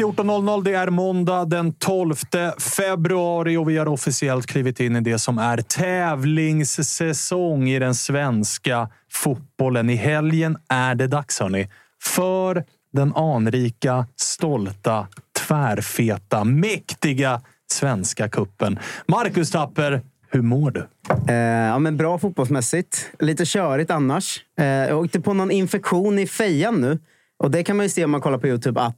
Är 14.00. Det är måndag den 12 februari och vi har officiellt klivit in i det som är tävlingssäsong i den svenska fotbollen. I helgen är det dags hörni, för den anrika, stolta, tvärfeta, mäktiga svenska kuppen. Marcus Tapper, hur mår du? Eh, ja, men bra fotbollsmässigt. Lite körigt annars. Eh, jag åkte på någon infektion i fejan nu. Och det kan man ju se om man kollar på Youtube att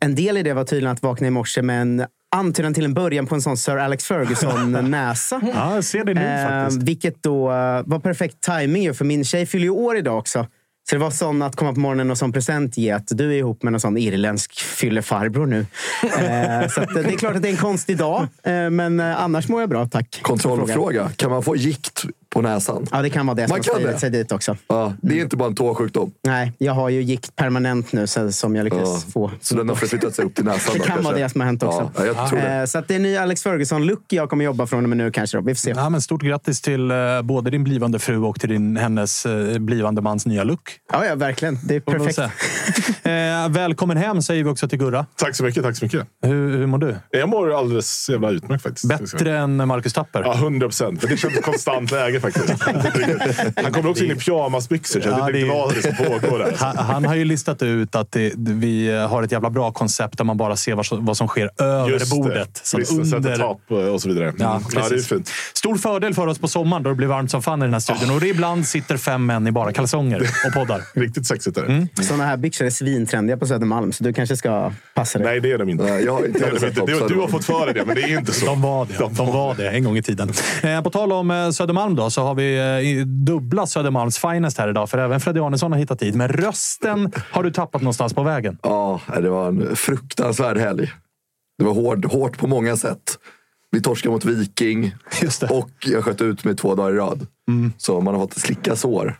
en del i det var tydligen att vakna i morse med en antydan till en början på en sån Sir Alex Ferguson-näsa. Ja, jag ser det nu faktiskt. Vilket då eh, var perfekt timing ju, för min tjej fyller ju år idag också. Så det var sån att komma på morgonen och som present ge att du är ihop med någon sån irländsk fyllefarbror nu. Eh, så att, eh, det är klart att det är en konstig dag, eh, men eh, annars mår jag bra, tack. Kontrollfråga. Kan man få gikt på näsan? Ja, det kan vara det som Man kan har det. sig dit också. Ja, det är inte bara en tåsjukdom. Nej, jag har ju gikt permanent nu så, som jag lyckades Ja. få. Så den har förflyttat sig upp till näsan? Det då, kan vara kanske? det som har hänt också. Ja, jag tror det. Eh, Så att det är ny Alex Ferguson-look jag kommer jobba från och med nu kanske. Då. Vi får se. Ja, men stort grattis till eh, både din blivande fru och till din, hennes eh, blivande mans nya look. Ja, ja, verkligen. Det är perfekt. eh, välkommen hem säger vi också till Gurra. Tack så mycket. Tack så mycket. Hur, hur mår du? Jag mår alldeles jävla utmärkt faktiskt. Bättre än Marcus Tapper? Ja, 100 procent. Det känns konstant läge faktiskt. Han kommer också in i pyjamasbyxor, så jag Ja, vet det inte är- vad det är som pågår där. Han, han har ju listat ut att det, vi har ett jävla bra koncept där man bara ser vad, som- vad som sker över Just bordet. sätter tapp och så vidare. Mm. Ja, Ja, det är fint. Stor fördel för oss på sommaren då det blir varmt som fan i den här studion. Och det ibland sitter fem män i bara kalsonger och poddar. Riktigt sexigt är det. Såna här byxor är svintrendiga på Södermalm, så du kanske ska passa dig. Nej, det är de inte. Jag har inte Det är de inte. så Du, du har fått för dig det, men det är inte så. De var det. De var det en gång i tiden. Eh, på tal om eh, Södermalm då, så har vi eh, dubbla Södermalms finest här idag. För även Freddy Arnesson har hittat dit. Men rösten har du tappat någonstans på vägen. Ja, det var en fruktansvärd helg. Det var hård, hårt på många sätt. Vi torskade mot Viking och jag sköt ut mig två dagar i rad. Så man har fått slicka sår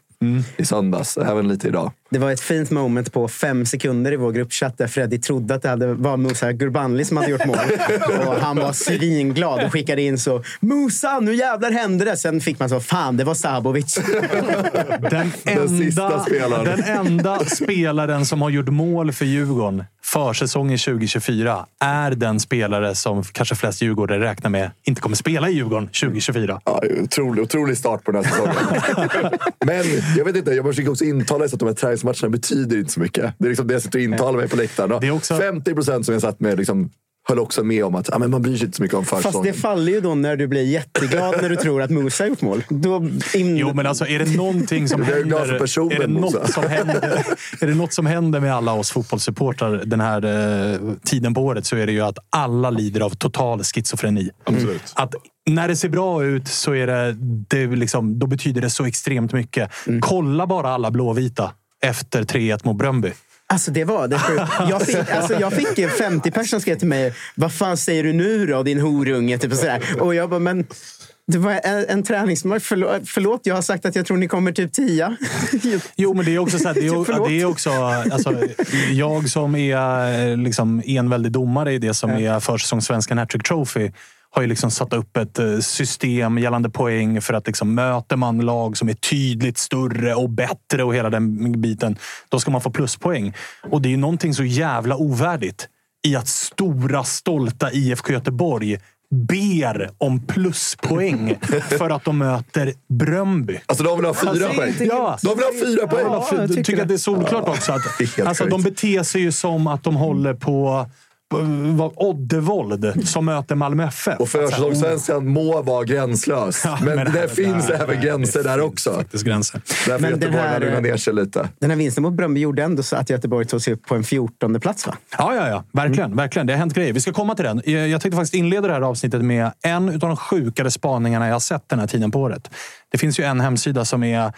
i söndags, även lite idag. Det var ett fint moment på fem sekunder i vår gruppchatt där Freddy trodde att det hade, var Musa Gurbanli som hade gjort mål. och han var svinglad och skickade in så “Musa, nu jävlar händer det!” Sen fick man så “Fan, det var Sabovic”. Den Den sista enda, spelaren. den enda spelaren som har gjort mål för Djurgården försäsongen 2024 är den spelare som kanske flest djurgårdare räknar med inte kommer spela i Djurgården 2024. Ja, otrolig, otrolig start på den här säsongen. Men jag vet inte, jag försöker också intala sig att de här träningsmatcherna betyder inte så mycket. Det är liksom det jag sitter och intalar mig på läktaren. Det är också- 50 procent som jag satt med liksom höll också med om att ja, men man bryr sig inte så mycket om Fast försäsongen. det faller ju då när du blir jätteglad när du tror att Musa har gjort mål. Då in... Jo, men alltså är det någonting som Jag är glad händer... för personen, är, det något som händer är det något som händer med alla oss fotbollssupportrar den här eh, tiden på året så är det ju att alla lider av total schizofreni. Absolut. Att när det ser bra ut så är det, det liksom, då betyder det så extremt mycket. Kolla bara alla blåvita efter 3-1 mot Bröndby. Alltså det var det. sjukt. Jag fick, alltså jag fick eh, 50 personer skrev till mig. Vad fan säger du nu då din horunge? Typ och, sådär. och jag bara, men det var en, en träningsmatch. Förlåt, förlåt, jag har sagt att jag tror ni kommer typ tia. Jo, men det är också så här, det är, Förlåt. det är också, alltså, jag som är liksom, enväldig domare i det som är försäsongssvenskan Hattrick Trophy har ju liksom satt upp ett eh, system gällande poäng för att liksom, möter man lag som är tydligt större och bättre och hela den biten, då ska man få pluspoäng. Och det är ju någonting så jävla ovärdigt i att stora, stolta IFK Göteborg ber om pluspoäng för att de möter Bröndby. Alltså de vill ha fyra Alltså, poäng. Ja. De vill ha fyra poäng. Ja, jag jag tycker tycker det. att det är solklart också. Att, alltså, de beter sig ju som att de håller på, Oddevold som möter Malmö FF. Och försäsongssvenskan må vara gränslös. Ja, men, men det här- finns där- även gränser där också. faktiskt gränser. Därför Men Göteborg här- har lugnat ner sig lite. Den här vinsten mot Bröndby gjorde ändå så att Göteborg tog sig upp på en 14 plats. Va? Ja, ja, ja. Verkligen, verkligen. Det har hänt grejer. Vi ska komma till den. Jag jag tänkte faktiskt inleda det här avsnittet med en av de sjukare spaningarna jag har sett den här tiden på året. Det finns ju en hemsida som är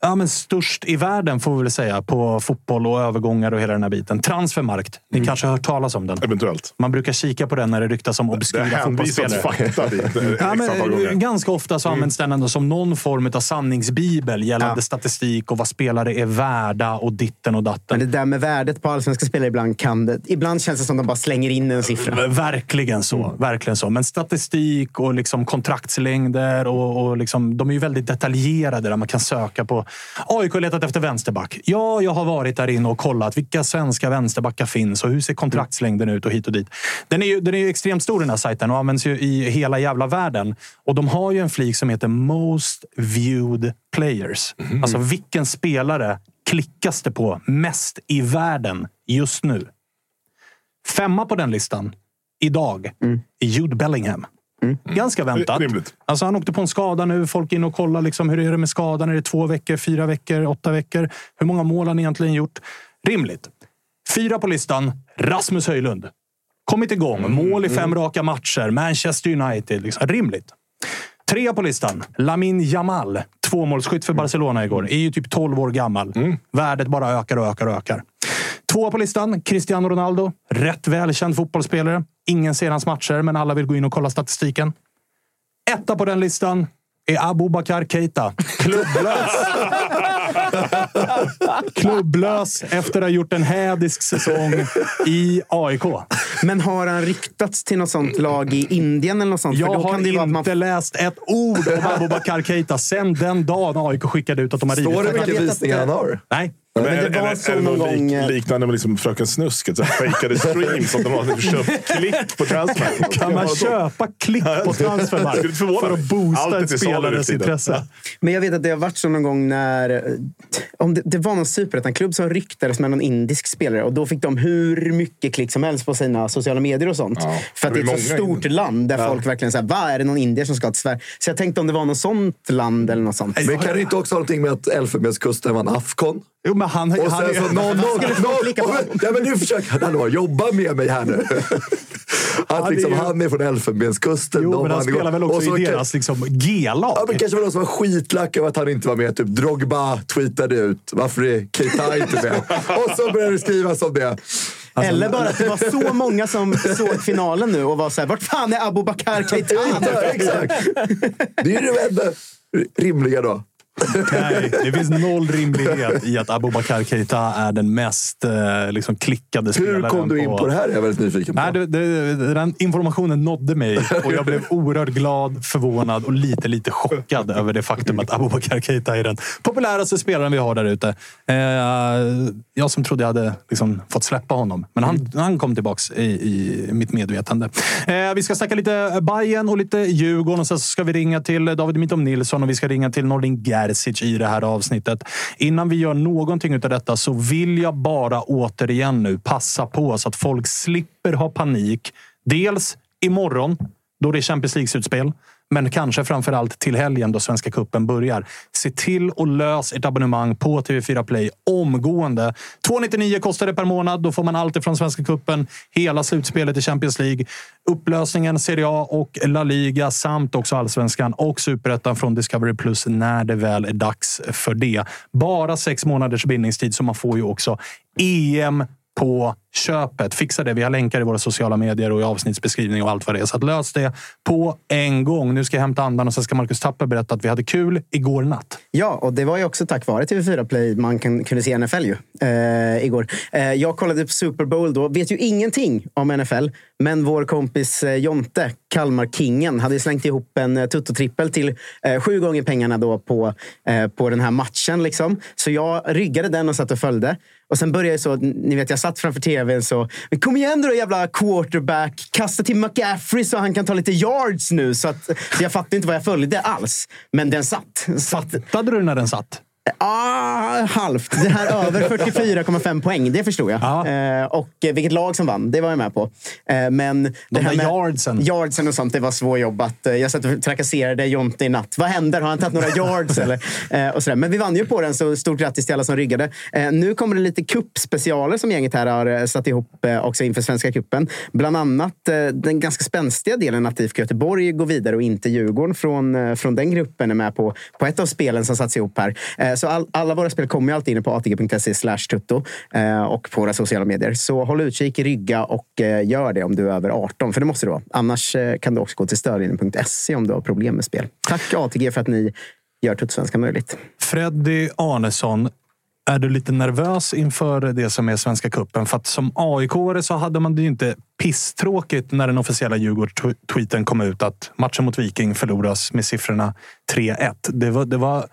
ja, men störst i världen, får vi väl säga, på fotboll och övergångar och hela den här biten. Transfermarkt. Ni kanske har hört talas om den? Eventuellt. Man brukar kika på den när det ryktas om obskyra fotbollsspelare. fakta dit eh, Ja, men, gånger. ganska ofta så används den ändå som någon form av sanningsbibel gällande Ja. statistik och vad spelare är värda och ditten och datten. Men det där med värdet på allsvenska spelare ibland kan det... Ibland känns det som att de bara slänger in en siffra. Verkligen så. Verkligen så. Men statistik och liksom kontraktslängder och, och liksom, de är ju väldigt detaljerade där man kan söka på. AIK har letat efter vänsterback. Ja, jag har varit där inne och kollat vilka svenska vänsterbackar finns och hur ser kontraktslängden ut och hit och dit. Den är ju, den är ju extremt stor den här sajten och används ju i hela jävla världen. Och de har ju en flik som heter Most Viewed Players. Alltså vilken spelare klickas det på mest i världen just nu? Femma på den listan idag är Jude Bellingham. Ganska väntat. Rimligt. Alltså han åkte på en skada nu. Folk inne och kollar liksom, hur är det med skadan. Är det två veckor, fyra veckor, åtta veckor? Hur många mål har han egentligen gjort? Rimligt. Fyra på listan. Rasmus Höjlund. Kommit igång. Mål i fem raka matcher. Manchester United. Liksom. Rimligt. Trea på listan. Lamin Jamal. Tvåmålsskytt för Barcelona igår. Är ju typ 12 år gammal. Värdet bara ökar och ökar och ökar. Tvåa på listan. Cristiano Ronaldo. Rätt välkänd fotbollsspelare. Ingen ser hans matcher, men alla vill gå in och kolla statistiken. Etta på den listan är Abubakar Keita. Klubblös. Klubblös efter att ha gjort en hädisk säsong i AIK. Men har han ryktats till något sånt lag i Indien eller något sånt? Jag har inte man... läst ett ord om Abubakar Keita sen den dagen AIK skickade ut att de har Står det rivit vilka visningar han har? Nej. Men, Men det är, var är, så är det någon någon gång, lik, liknande med liksom Fröken Snusk? Ett fejkade streams som de har typ köpt klick på transfer. Kan man köpa klick på förvåna för att boosta ett nu spelares intresse? Men jag vet att det har varit så någon gång när... eh, Om det, det var någon superettan-klubb som ryktades med någon indisk spelare och då fick de hur mycket klick som helst på sina sociala medier och sånt. Ja, För att det är ett så stort in- land där folk verkligen säger vad är det någon indier som ska till Sverige? Så jag tänkte om det var något sånt land eller något sånt. Men kan det inte också ha någonting med att Elfenbenskusten vann Afcon? Jo, men han, Och han sen så är... någon, någon, någon, ja, men nu försöker han hallå, jobba med mig här nu. Att är liksom, ju- han är från Elfenbenskusten. Jo, men han igår. spelar väl också så i deras liksom, G-lag? Ja, men kanske var någon som var skitlack över att han inte var med. Typ Drogba tweetade ut. Varför är Keita inte med? Och så började det skrivas om det. Eller bara att det var så många som såg finalen nu och var så här, vart fan är Abubakar Keita? Ja, exakt. Det är ju det enda rimliga då. Nej, det finns noll rimlighet i att Abubakar Keita är den mest eh, liksom, klickade spelaren. Hur kom du in på det här? Jag är väldigt nyfiken på. Nej, det, det, den informationen nådde mig och jag blev oerhört glad, förvånad och lite, lite chockad över det faktum att Abubakar Keita är den populäraste spelaren vi har där ute. Eh, jag som trodde jag hade liksom fått släppa honom, men han, han kom tillbaks i, i mitt medvetande. Eh, vi ska snacka lite Bayern och lite Djurgården och sen så ska vi ringa till David Mitov Nilsson och vi ska ringa till Nordin Gerzic Terzic i det här avsnittet. Innan vi gör någonting av detta så vill jag bara återigen nu passa på så att folk slipper ha panik. Dels imorgon, då det är Champions League-slutspel. Men kanske framför allt till helgen då Svenska Kuppen börjar. Se till att lösa ert abonnemang på TV4 Play omgående. 299 kostar det per månad. Då får man allt ifrån Svenska Kuppen, hela slutspelet i Champions League, upplösningen Serie A och La Liga samt också allsvenskan och superettan från Discovery Plus när det väl är dags för det. Bara sex månaders bindningstid, så man får ju också EM på köpet. Fixa det. Vi har länkar i våra sociala medier och i avsnittsbeskrivning och allt vad det är. Så att lös det på en gång. Nu ska jag hämta andan och sen ska Marcus Tapper berätta att vi hade kul igår natt. Ja, och det var ju också tack vare TV4 Play man kan, kunde se NFL ju, eh, igår. Eh, jag kollade på Super Bowl då. Vet ju ingenting om NFL, men vår kompis eh, Jonte, Kalmar-kingen, hade slängt ihop en eh, till eh, sju gånger pengarna då på, eh, på den här matchen. Liksom. Så jag ryggade den och satt och följde. Och sen började jag så, ni vet, jag satt framför tvn så, men kom igen då jävla quarterback, kasta till McCaffrey så han kan ta lite yards nu. Så att, jag fattade inte vad jag följde alls. Men den satt. satt. Fattade du när den satt? Ah, halvt. Det här över 44,5 poäng, det förstod jag. Ja. Eh, och vilket lag som vann, det var jag med på. Eh, men det De här där med yardsen. yardsen och sånt, det var svårjobbat. Eh, Jag satt och trakasserade Jonte i natt. Vad händer? Har han tagit några yards? eller? Eh, och sådär. Men vi vann ju på den, så stort grattis till alla som ryggade. Eh, nu kommer det lite kuppspecialer som gänget här har eh, satt ihop också inför Svenska cupen. Bland annat den ganska spänstiga delen att IFK Göteborg går vidare och inte Djurgården från, från den gruppen är med på, på ett av spelen som satts ihop här. Så all, alla våra spel kommer ju alltid inne på atg.se slash tutto eh, och på våra sociala medier. Så håll utkik, rygga och eh, gör det om du är över 18, för det måste du vara. Annars eh, kan du också gå till stödlinjen.se om du har problem med spel. Tack ATG för att ni gör Tuttosvenska möjligt. Freddy Arnesson, är du lite nervös inför det som är Svenska Cupen? För att som aik så hade man det ju inte pisstråkigt när den officiella Djurgårds-tweeten kom ut att matchen mot Viking förloras med siffrorna 3-1. Det var, det var,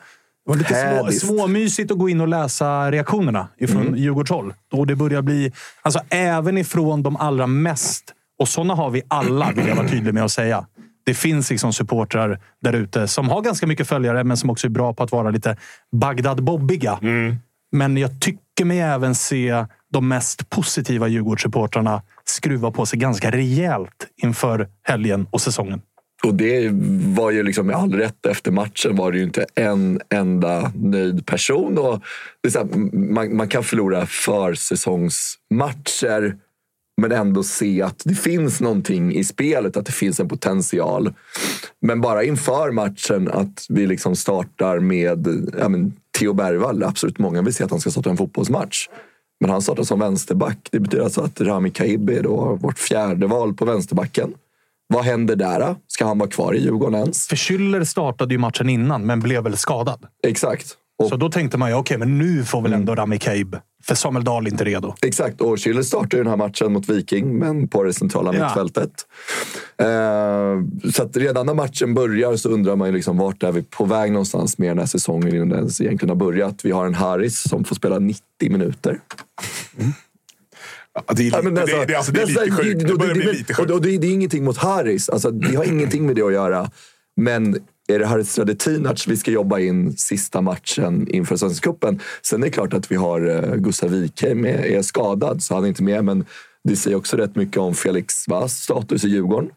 det var lite små, småmysigt att gå in och läsa reaktionerna ifrån Mm. Djurgårdshåll. Och det börjar bli, alltså även ifrån de allra mest, och sådana har vi alla, vill jag vara tydlig med att säga. Det finns liksom supportrar där ute som har ganska mycket följare, men som också är bra på att vara lite Bagdad-bobbiga. Men jag tycker mig även se de mest positiva Djurgårdssupportrarna skruva på sig ganska rejält inför helgen och säsongen. Och det var ju liksom med all rätt. Efter matchen var det ju inte en enda nöjd person. Och det så här, man, man kan förlora försäsongsmatcher men ändå se att det finns någonting i spelet, att det finns en potential. Men bara inför matchen att vi liksom startar med ja, men, Theo Bergvall. Absolut många vill se att han ska starta en fotbollsmatch. Men han startar som vänsterback. Det betyder alltså att Rami Kaibi är då vårt fjärde val på vänsterbacken. Vad händer där? Ska han vara kvar i Djurgården ens? För Schüller startade ju matchen innan, men blev väl skadad. Exakt. Och, Så då tänkte man ju, okej, men nu får väl ändå Rami Kaib. För Samuel Dahl är inte redo. Exakt, och Schüller startar ju den här matchen mot Viking, men på det centrala Ja. mittfältet. Eh, så redan när matchen börjar så undrar man ju liksom vart är vi på väg någonstans med den här säsongen innan den ens egentligen har börjat. Vi har en Harris som får spela 90 minuter. Ja, det, är, lite sjukt. Det börjar bli men- lite och- sjukt. Och det, det är ingenting mot Harris. Alltså, det har ingenting med det att göra. Men är det Haris Radetinac vi ska jobba in sista matchen inför Svenska cupen? Sen är det klart att vi har uh, Gustav Wikheim är, skadad, så han är inte med. Men det säger också rätt mycket om Felix Vass status i Djurgården.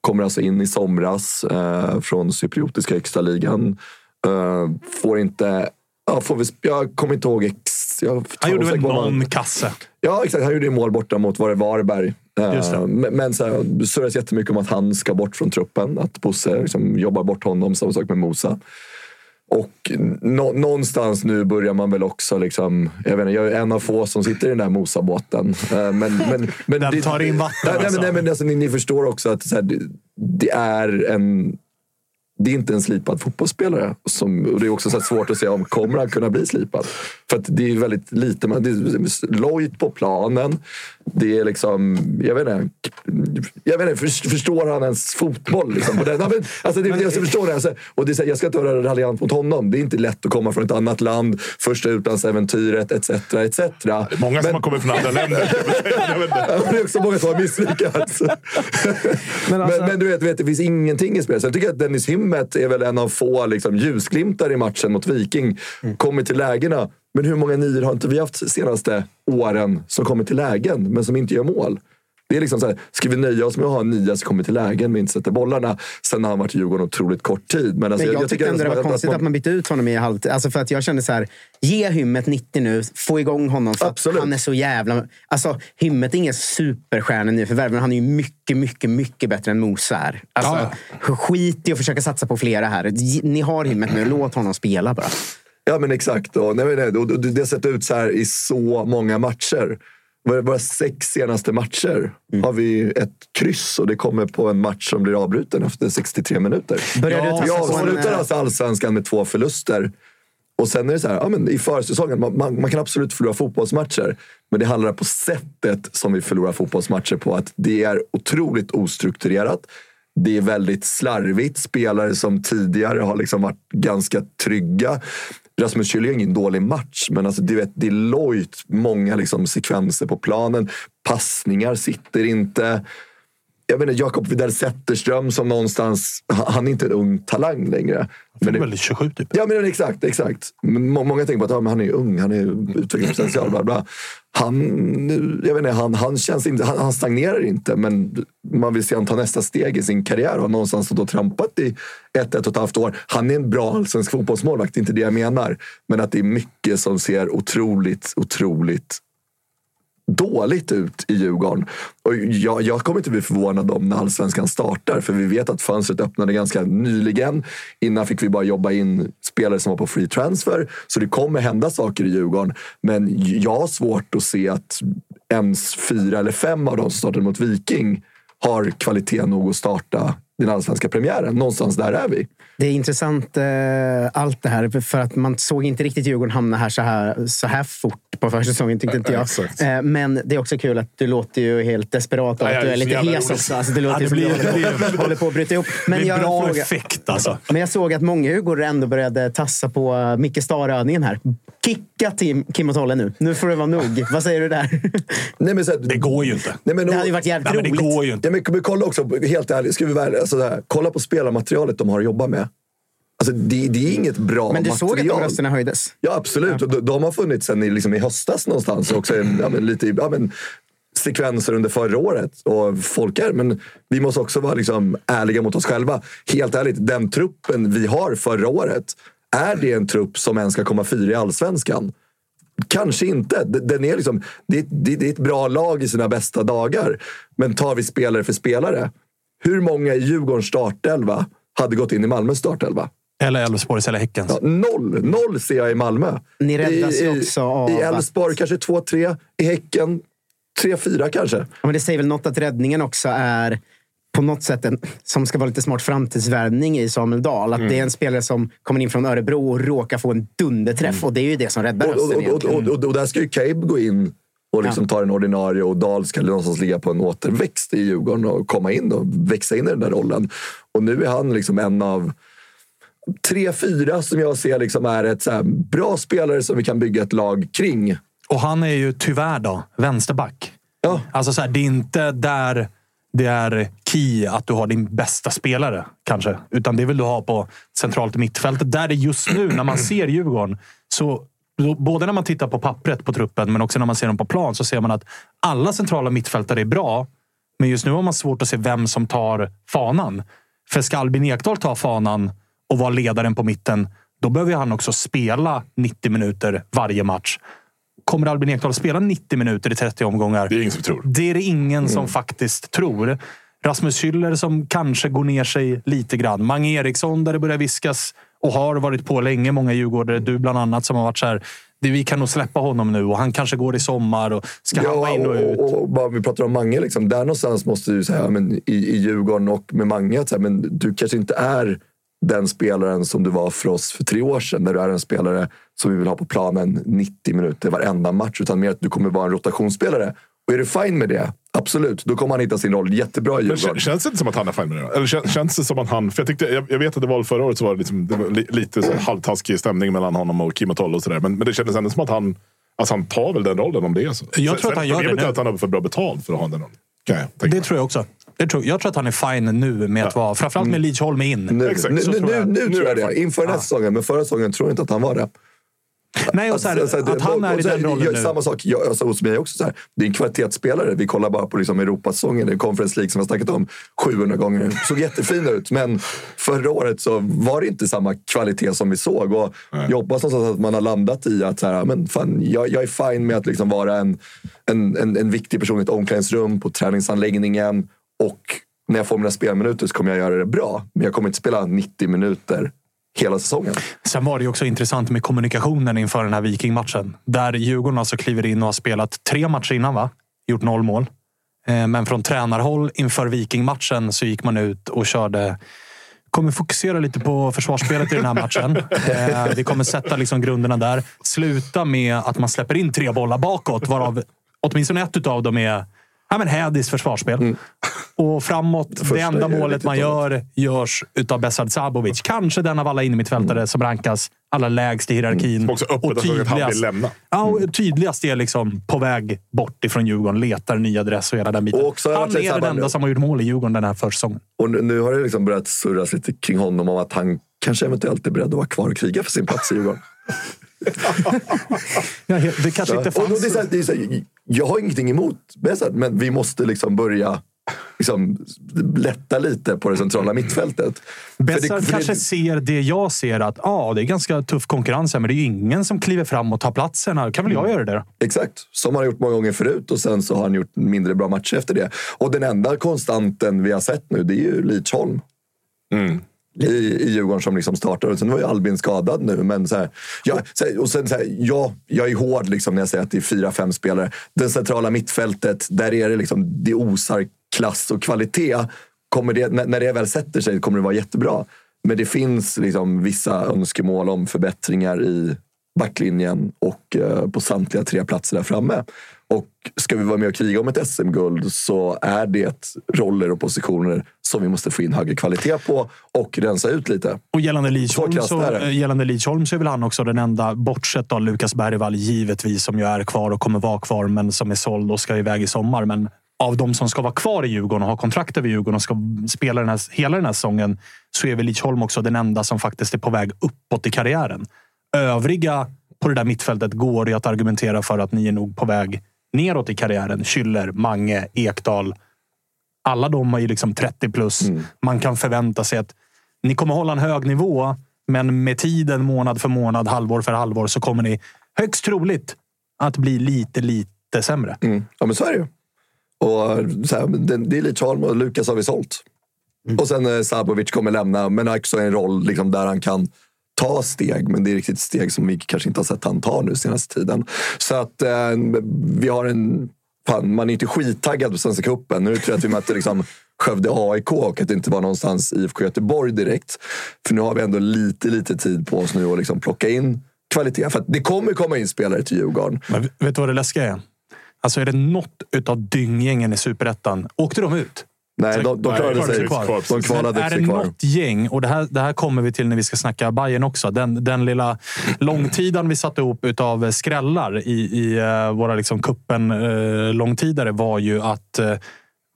Kommer alltså in i somras eh, från cypriotiska högsta ligan. Eh, får inte... Ja, får vi, jag kommer inte ihåg ex... Jag Han gjorde väl någon kasse. Ja, exakt. Han gjorde ju mål borta mot var det Varberg. Eh, Just det. Men, men så här, surras jättemycket om att han ska bort från truppen. Att Bosse liksom jobbar bort honom. Samma sak med Mosa. Och nå, någonstans nu börjar man väl också... Liksom, jag, vet inte, jag är en av få som sitter i den där Mosa-båten. Eh, Men, men, men Den tar in vatten, Nej, nej, alltså. men, nej, men alltså, ni, ni förstår också att här, det, det är en... Det är inte en slipad fotbollsspelare. Som, och det är också så svårt att säga om kommer han kunna bli slipad. För att det är väldigt lite. Man, det är lojt på planen. Det är liksom... Jag vet inte. Jag vet inte för, förstår han ens fotboll? Liksom, på den? Men, alltså, det, jag förstår det. Alltså, och det är här, jag ska inte vara raljant mot honom. Det är inte lätt att komma från ett annat land. Första utlandsäventyret etc. etc. Många som Men- har kommit från andra länder. Jag men det är också många som har misslyckats. men, alltså- men, du vet, vet, det finns ingenting i spelet. Jag tycker att Dennis hymmet är väl en av få liksom, ljusglimtar i matchen mot Viking. Kommer till lägena. Men hur många nior har inte vi haft de senaste åren som kommer till lägen, men som inte gör mål? Det är liksom så här, ska vi nöja oss med att ha en nia som kommer till lägen men inte sätter bollarna? Sen har han varit i Djurgården otroligt kort tid. Men, alltså, Men jag, tycker tyckte ändå det var att- konstigt att man bytte ut honom i halvtid. Alltså för att jag kände så här, ge Hymmet 90 nu, få igång honom. För att Absolut. han är så jävla... Alltså, Hymmet är ingen superstjärna nu förvärv, men han är ju mycket, mycket, mycket bättre än Mose är. Alltså, Skit i att försöka satsa på flera här. Ni har Hymmet nu, låt honom spela bara. Ja, men exakt. Och, nej, nej, och, det har sett ut så här i så många matcher. Våra, sex senaste matcher Mm. har vi ett kryss och det kommer på en match som blir avbruten efter 63 minuter. Börjar Ja, Vi avslutar eh, alltså allsvenskan med två förluster. Och sen är det så här, ja, men i försäsongen, man, man, man kan absolut förlora fotbollsmatcher. Men det handlar på sättet som vi förlorar fotbollsmatcher på. Att det är otroligt ostrukturerat. Det är väldigt slarvigt. Spelare som tidigare har liksom varit ganska trygga. Rasmus Schüller gör ingen dålig match, men alltså, du vet, det är lojt många liksom, sekvenser på planen. Passningar sitter inte jag vet inte, Jakob Widell Zetterström som någonstans, han han är inte en ung talang längre. Men det är väl 27 typ. ja, men exakt, exakt. Många tänker på att ja, han är ung, han är utvecklingspotential. Bla bla. Han, jag vet inte, han, han, känns inte, han, han stagnerar inte, men man vill se honom ta nästa steg i sin karriär och har någonstans då trampat i ett, ett och ett halvt år. Han är en bra allsvensk fotbollsmålvakt, inte det jag menar. Men att det är mycket som ser otroligt, otroligt dåligt ut i Djurgården. Och jag, jag kommer inte bli förvånad om när allsvenskan startar. För vi vet att fönstret öppnade ganska nyligen. Innan fick vi bara jobba in spelare som var på free transfer. Så det kommer hända saker i Djurgården. Men jag har svårt att se att ens fyra eller fem av de som startade mot Viking har kvalitet nog att starta den allsvenska premiären. Någonstans där är vi. Det är intressant eh, allt det här, för att man såg inte riktigt Djurgården hamna här så här, så här fort på försäsongen, tyckte inte jag. Exakt. Eh, men det är också kul att du låter ju helt desperat och att du är lite hes också. Alltså, det låter Ja, ju det som blir- du det håller, håller på att bryta ihop. Men det är jag, bra fråga. effekt alltså. men jag såg att många Djurgårdare ändå började tassa på Micke Stare-övningen här. Kicka Tim, Kim och Tolle nu. Nu får det vara nog. Vad säger du där? Nej, men så Det går ju inte. Nej, men, Det hade ju varit jävligt Nej, men det roligt. går ju inte. Ja, men, men kolla också, helt ärligt, ska vi vara alltså, här, kolla på spelarmaterialet de har att jobba med. Alltså, det, det är inget bra Men du material. såg att de rösterna höjdes? Ja, absolut. Och de, de har funnits sen i, liksom, i höstas någonstans. Också, ja, men, lite, ja, men, sekvenser under förra året. Och folk är, men vi måste också vara liksom, ärliga mot oss själva. Helt ärligt, den truppen vi har förra året, är det en trupp som ens ska komma fyra i allsvenskan? Kanske inte. Den är liksom, det, det, det är ett bra lag i sina bästa dagar. Men tar vi spelare för spelare. Hur många i Djurgårdens startelva hade gått in i Malmös startelva? Eller Elfsborgs eller Häckens. Ja, noll. Noll ser jag i Malmö. Ni räddas I, ju också av I Elfsborg kanske två, tre. I Häcken tre, fyra kanske. Ja, men det säger väl något att räddningen också är på något sätt en, som ska vara lite smart framtidsvärvning i Samuel Dahl. Att Mm. det är en spelare som kommer in från Örebro och råkar få en dunderträff. Och det är ju det som räddar Mm. Och, Östen och, och, och, och där ska ju Cabe gå in och liksom ta den ordinarie och Dahl ska någonstans ligga på en återväxt i Djurgården och komma in och växa in i den där rollen. Och nu är han liksom en av tre, fyra som jag ser liksom är ett bra spelare som vi kan bygga ett lag kring. Och han är ju tyvärr då vänsterback. Ja. Alltså så här, det är inte där det är key att du har din bästa spelare kanske. Utan det vill du ha på centralt mittfältet. Där det just nu, när man ser Djurgården, så både när man tittar på pappret på truppen, men också när man ser dem på plan, så ser man att alla centrala mittfältare är bra. Men just nu har man svårt att se vem som tar fanan. För ska Albin Ekdal ta fanan och vara ledaren på mitten, då behöver han också spela 90 minuter varje match. Kommer Albin Ekdal spela 90 minuter i 30 omgångar? Det är ingen som tror. Det är det ingen som faktiskt tror. Rasmus Schüller som kanske går ner sig lite grann. Mange Eriksson där det börjar viskas och har varit på länge. Många djurgårdare, du bland annat, som har varit så här. Vi kan nog släppa honom nu och han kanske går i sommar och ska han vara in och ut. och, och, bara vi pratar om Mange, liksom, där någonstans måste du säga men, i, i Djurgården och med Mange så här, men du kanske inte är den spelaren som du var för oss för tre år sedan. När du är en spelare som vi vill ha på planen 90 minuter varenda match. Utan mer att du kommer vara en rotationsspelare. Och är du fine med det, absolut, då kommer han hitta sin roll jättebra i Djurgården. kän- känns det inte som att han är fine med det? då? Eller kän- känns det som att han... För jag, tyckte, jag, jag vet att det var förra året så var det, liksom, det var li, lite så halvtaskig stämning mellan honom och Kim och Tolle och sådär. Men, men det kändes ändå som att han... Alltså han tar väl den rollen om det är så. Jag Sen- tror att han sen- gör det är nu. att han har för bra betalt för att ha den rollen. Det mig. tror jag också. Jag tror, jag tror att han är fine nu med att vara... Framförallt med Lidsholm in. Nu, nu, nu, tror jag. nu, tror är jag det det. Inför den här säsongen. Men förra säsongen tror jag inte att han var det. Nej, och så här, Alltså, alltså, att han är i och så den rollen jag- nu. Samma sak jag, alltså, hos mig också. Så här, det är en kvalitetsspelare. Vi kollar bara på liksom, Europasäsongen, eller Conference League som jag snackat om 700 gånger. Såg jättefin ut, men förra året så var det inte samma kvalitet som vi såg. Och jag hoppas någonstans att man har landat i att så här, men fan, jag, jag är fine med att liksom vara en, en, en, en viktig person i ett omklädningsrum, på träningsanläggningen. Och när jag får mina spelminuter så kommer jag göra det bra. Men jag kommer inte spela 90 minuter hela säsongen. Sen var det ju också intressant med kommunikationen inför den här vikingmatchen. Där Djurgården alltså kliver in och har spelat tre matcher innan, va? Gjort noll mål. Eh, men från tränarhåll inför vikingmatchen så gick man ut och körde kommer fokusera lite på försvarsspelet i den här matchen. Eh, vi kommer sätta liksom grunderna där. Sluta med att man släpper in tre bollar bakåt, varav åtminstone ett av dem är ja, men Hädis försvarsspel. Och framåt, det enda målet man gör görs utav Besard Sabovic. Kanske den av alla innermittfältare som rankas allra lägst i hierarkin. Som också öppet har sagt att han vill lämna. Ja, och tydligast är liksom på väg bort ifrån Djurgården, letar ny adress och hela den biten. Och också Han är den enda som har gjort mål i Djurgården den här försäsongen. Och nu- nu har det liksom börjat surras lite kring honom om att han kanske eventuellt är beredd att vara kvar och kriga för sin plats i Djurgården. Ja, det kanske inte och då, fanns... det är så här, det är så här, jag har ingenting emot Besard, men vi måste liksom börja liksom, lätta lite på det centrala mittfältet. För det- Bessard för kanske det- ser det jag ser, att ja, det är ganska tuff konkurrens här, men det är ju ingen som kliver fram och tar platsen. Här. Kan väl jag göra det? Exakt, som han har gjort många gånger förut och sen så har han gjort mindre bra matcher efter det. Och den enda konstanten vi har sett nu, det är ju Lidsholm. I, I Djurgården som liksom startar. Och sen var ju Albin skadad nu. Men så här, ja, så här, och sen så här, jag, jag är hård liksom när jag säger att det är fyra, fem spelare. Det centrala mittfältet, där är det liksom, det osar klass och kvalitet. Kommer det, när, det väl sätter sig kommer det vara jättebra. Men det finns liksom vissa önskemål om förbättringar i backlinjen och eh, på samtliga tre platser där framme. Och ska vi vara med och kriga om ett SM-guld så är det roller och positioner som vi måste få in högre kvalitet på och rensa ut lite. Och gällande Lidsholm, så, eh, gällande Lidsholm så är väl han också den enda, bortsett av Lukas Bergvall givetvis, som ju är kvar och kommer vara kvar, men som är såld och ska iväg i sommar. Men av de som ska vara kvar i Djurgården och ha kontrakt över Djurgården och ska spela den här, hela den här säsongen så är väl Lidsholm också den enda som faktiskt är på väg uppåt i karriären. Övriga på det där mittfältet går det att argumentera för att ni är nog på väg neråt i karriären. Schüller, Mange, Ekdal. Alla de är ju liksom 30 plus. Man kan förvänta sig att ni kommer hålla en hög nivå, men med tiden, månad för månad, halvår för halvår, så kommer ni högst troligt att bli lite, lite sämre. Mm. Ja, men så är det ju. Och, så här, det, det är Lidsholm och Lukas har vi sålt. Och sen eh, Sabovic kommer lämna, men har också en roll liksom, där han kan ta steg. Men det är riktigt steg som vi kanske inte har sett han ta nu senaste tiden. Så att eh, vi har en... Fan, man är inte skittaggad på Svenska cupen. Nu tror jag att vi möter liksom, Skövde AIK och att det inte var någonstans IFK Göteborg direkt. För nu har vi ändå lite, lite tid på oss nu att liksom plocka in kvalitet. För att det kommer komma in spelare till Djurgården. Men vet du vad det läskiga är? Alltså är det något utav dynggängen i Superettan? Åkte de ut? Nej, de, de klarade sig sig kvar. De kvalade är sig det kvar. något gäng, och det här, det här kommer vi till när vi ska snacka Bayern också. Den, den lilla långtiden vi satte ihop utav skrällar i, i uh, våra liksom kuppen uh, långtidare var ju att uh,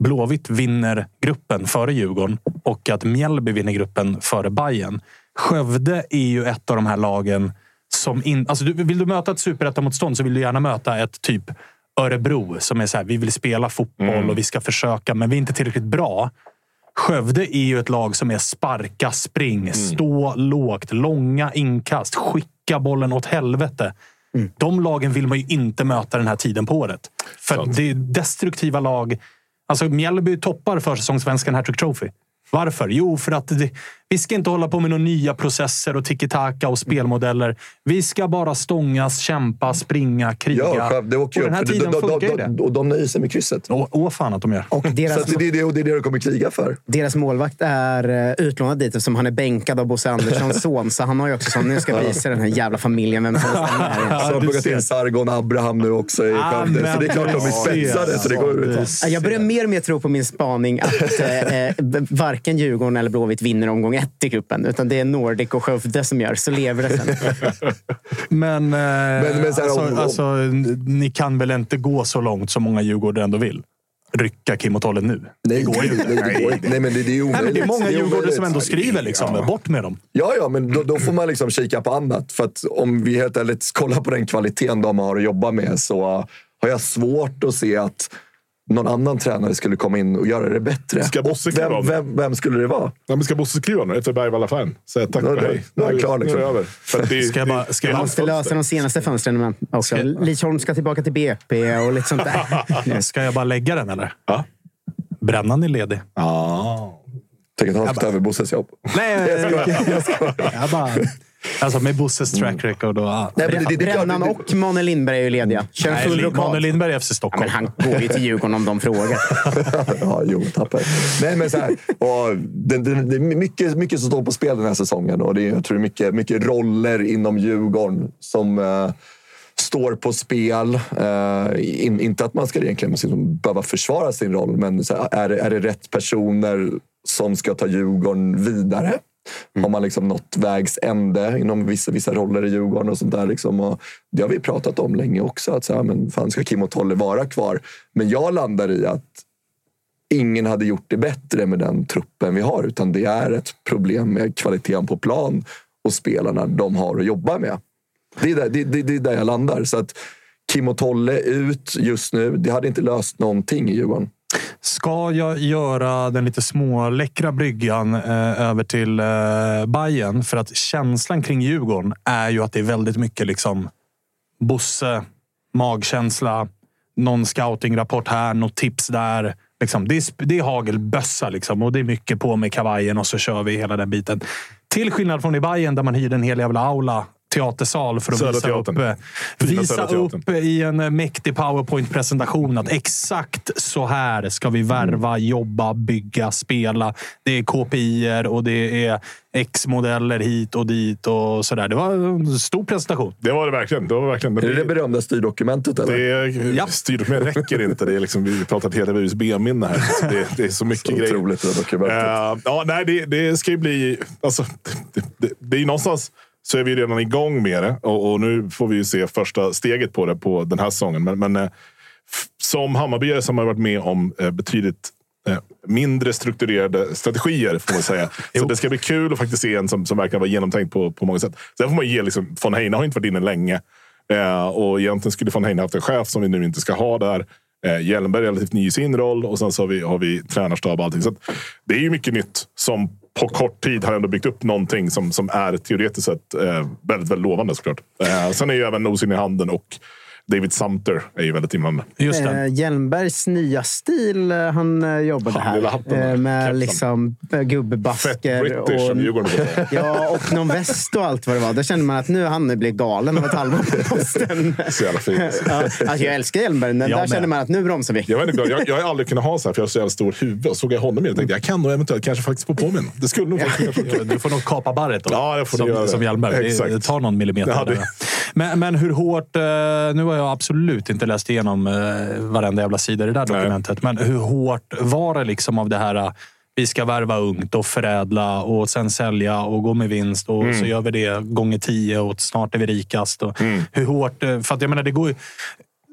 Blåvitt vinner gruppen före Djurgården och att Mjällby vinner gruppen före Bayern. Skövde är ju ett av de här lagen som... In, alltså du, vill du möta ett superettamotstånd så vill du gärna möta ett typ Örebro som är så här, vi vill spela fotboll och vi ska försöka, men vi är inte tillräckligt bra. Skövde är ju ett lag som är sparka, spring, stå lågt, långa inkast, skicka bollen åt helvete. De lagen vill man ju inte möta den här tiden på året. För Sant. det är destruktiva lag. Alltså Mjällby toppar försäsongssvenskan Hattrick Trophy. Varför? Jo, för att det, vi ska inte hålla på med några nya processer och tiki-taka och spelmodeller. Vi ska bara stångas, kämpa, springa, kriga. Ja, åker ju och den här tiden de, de, funkar ju de, det. de, och de nöjer sig med krysset. Åh, åh fan att de gör. Och Så deras, att det, är det, och det är det de kommer kriga för. deras målvakt är eh, utlånad dit eftersom han är bänkad av Bosse Anderssons son. Så han har ju också sån, nu ska jag visa den här jävla familjen vem som bestämmer. Så har de plockat ser. in Sargon Abraham nu också i Ah, Skövde. Så det är klart de är spetsade. Så det går ut. Jag börjar mer och mer tro på min spaning att eh, eh, varken Djurgården eller Blåvitt vinner omgång ett i cupen. Utan det är Nordic och Skövde som gör, så lever det sen. Men, eh, men så här, alltså, om- om- alltså, ni kan väl inte gå så långt som många Djurgårdare ändå vill? rycka Kim och Tolle nu. Nej, det går ju inte. Nej, det, går. Nej, men det, det är ju Nej, men det är omöjligt. många djurgårdare omöjligt. som ändå skriver liksom, Ja. bort med dem. Ja, ja, men då, då får man liksom kika på annat. För att om vi helt ärligt kollar på den kvaliteten de har att jobba med så har jag svårt att se att någon annan tränare skulle komma in och göra det bättre. Ska Bosse kliva vem, vem, vem skulle det vara? Ja, men ska Bosse skriva nu efter Bergvalla-affären? Säga tack och det- hej. då är det Nu- klar, liksom. Nu är det över. För att det, Ska jag bara- ska jag Måste lösa de senaste fönstren också. Lidsholm ska tillbaka till BP och lite sånt där. Ska jag bara lägga den eller? Ja. Brännan är ledig. Ja. Tänk att han ska ta över Bosses jobb. Nej, jag skojar. Jag bara... Alltså med Bosses track record och... Nej, men det, det, klart, Brännan och Manuel Lindberg är ju lediga. Kör Nej, full Manuel rockad. Lindberg är FC Ja, Stockholm. men han går ju till Djurgården om de frågar. ja, jo, tappar. Nej, men så här, och det, det, det är mycket, mycket som står på spel den här säsongen. Och det är, jag tror det är mycket, mycket roller inom Djurgården som eh, står på spel. Eh, in, inte att man ska egentligen liksom behöva försvara sin roll, men så här, är, det- är det rätt personer som ska ta Djurgården vidare? Har man liksom nått vägs ände inom vissa, vissa roller i Djurgården och sånt där. Liksom. Och det har vi pratat om länge också. Att så här, men fan, ska Kim och Tolle vara kvar? Men jag landar i att ingen hade gjort det bättre med den truppen vi har. Utan det är ett problem med kvaliteten på plan och spelarna de har att jobba med. Det är där, det, det, det är där jag landar. Så att Kim och Tolle ut just nu, det hade inte löst någonting i Djurgården. Ska jag göra den lite småläckra bryggan eh, över till eh, Bayern För att känslan kring Djurgården är ju att det är väldigt mycket liksom Bosse, magkänsla, någon scoutingrapport här, något tips där. Liksom, det, är, det är hagelbössa liksom, och det är mycket på med kavajen och så kör vi hela den biten. Till skillnad från i Bayern där man hyrde en hel jävla aula teatersal för att Södra visa upp, Teatern. eh, Fina visa upp i en eh, mäktig powerpoint-presentation att exakt så här ska vi värva, jobba, bygga, spela. Det är KPI och det är X-modeller hit och dit och sådär. Det var en stor presentation. Det var det verkligen. Det var verkligen Är det det berömda styrdokumentet? Eller? det är, Ja. Styrdokument räcker inte. Det är liksom, vi pratar ett hela USB-minne här. Det, det är så mycket Så grejer. otroligt det dokumentet. Eh, ja, nej, det, det ska ju bli... Alltså, det, det, det är ju någonstans så är vi redan igång med det och, och nu får vi ju se första steget på det på den här säsongen. Men, men eh, som Hammarbyare som har varit med om eh, betydligt eh, mindre strukturerade strategier får man säga. Så det ska bli kul att faktiskt se en som, som verkar vara genomtänkt på, på många sätt. Sen får man ge liksom, von Heine har inte varit inne länge. Eh, och egentligen skulle von Heine haft en chef som vi nu inte ska ha där. Eh, Hjelmberg är relativt ny i sin roll och sen så har vi, har vi tränarstab och allting. Så det är ju mycket nytt som på kort tid har ändå byggt upp någonting som, som är teoretiskt sett eh, väldigt, väldigt lovande såklart. Eh, sen är ju även nosen i handen och David Sumter är ju väldigt inblandad. Just det. Eh, Hjelmbergs nya stil eh, han eh, jobbade Han, hatten här. Eh, med kepsen. liksom Fett gubbebasker. British som Djurgården brukar säga. Ja, och någon väst och allt vad det var. Då kände man att nu han blivit galen av ett halvår på posten. Så jävla fint. Ja, alltså jag älskar Hjelmberg, men Jag där med. kände man att nu bromsar vi. Jag, vet inte, jag, jag har aldrig kunnat ha så här för jag har så jävla stor huvud. Och såg jag honom i det tänkte jag, kan nog eventuellt kanske faktiskt få på mig. Det skulle nog faktiskt Du får nog kapa barret då. Ja, det får du som, göra. som Hjelmberg. Det- Exakt. Det tar någon millimeter. Ja, det- där. Men, men hur hårt... eh, Nu har jag absolut inte läst igenom eh, varenda jävla sida i det där Nej. dokumentet. Men hur hårt var det liksom av det här... eh, Vi ska värva ungt och förädla och sen sälja och gå med vinst. Och Mm. så gör vi det gånger tio och snart är vi rikast. Och Hur hårt... För att jag menar, det går ju...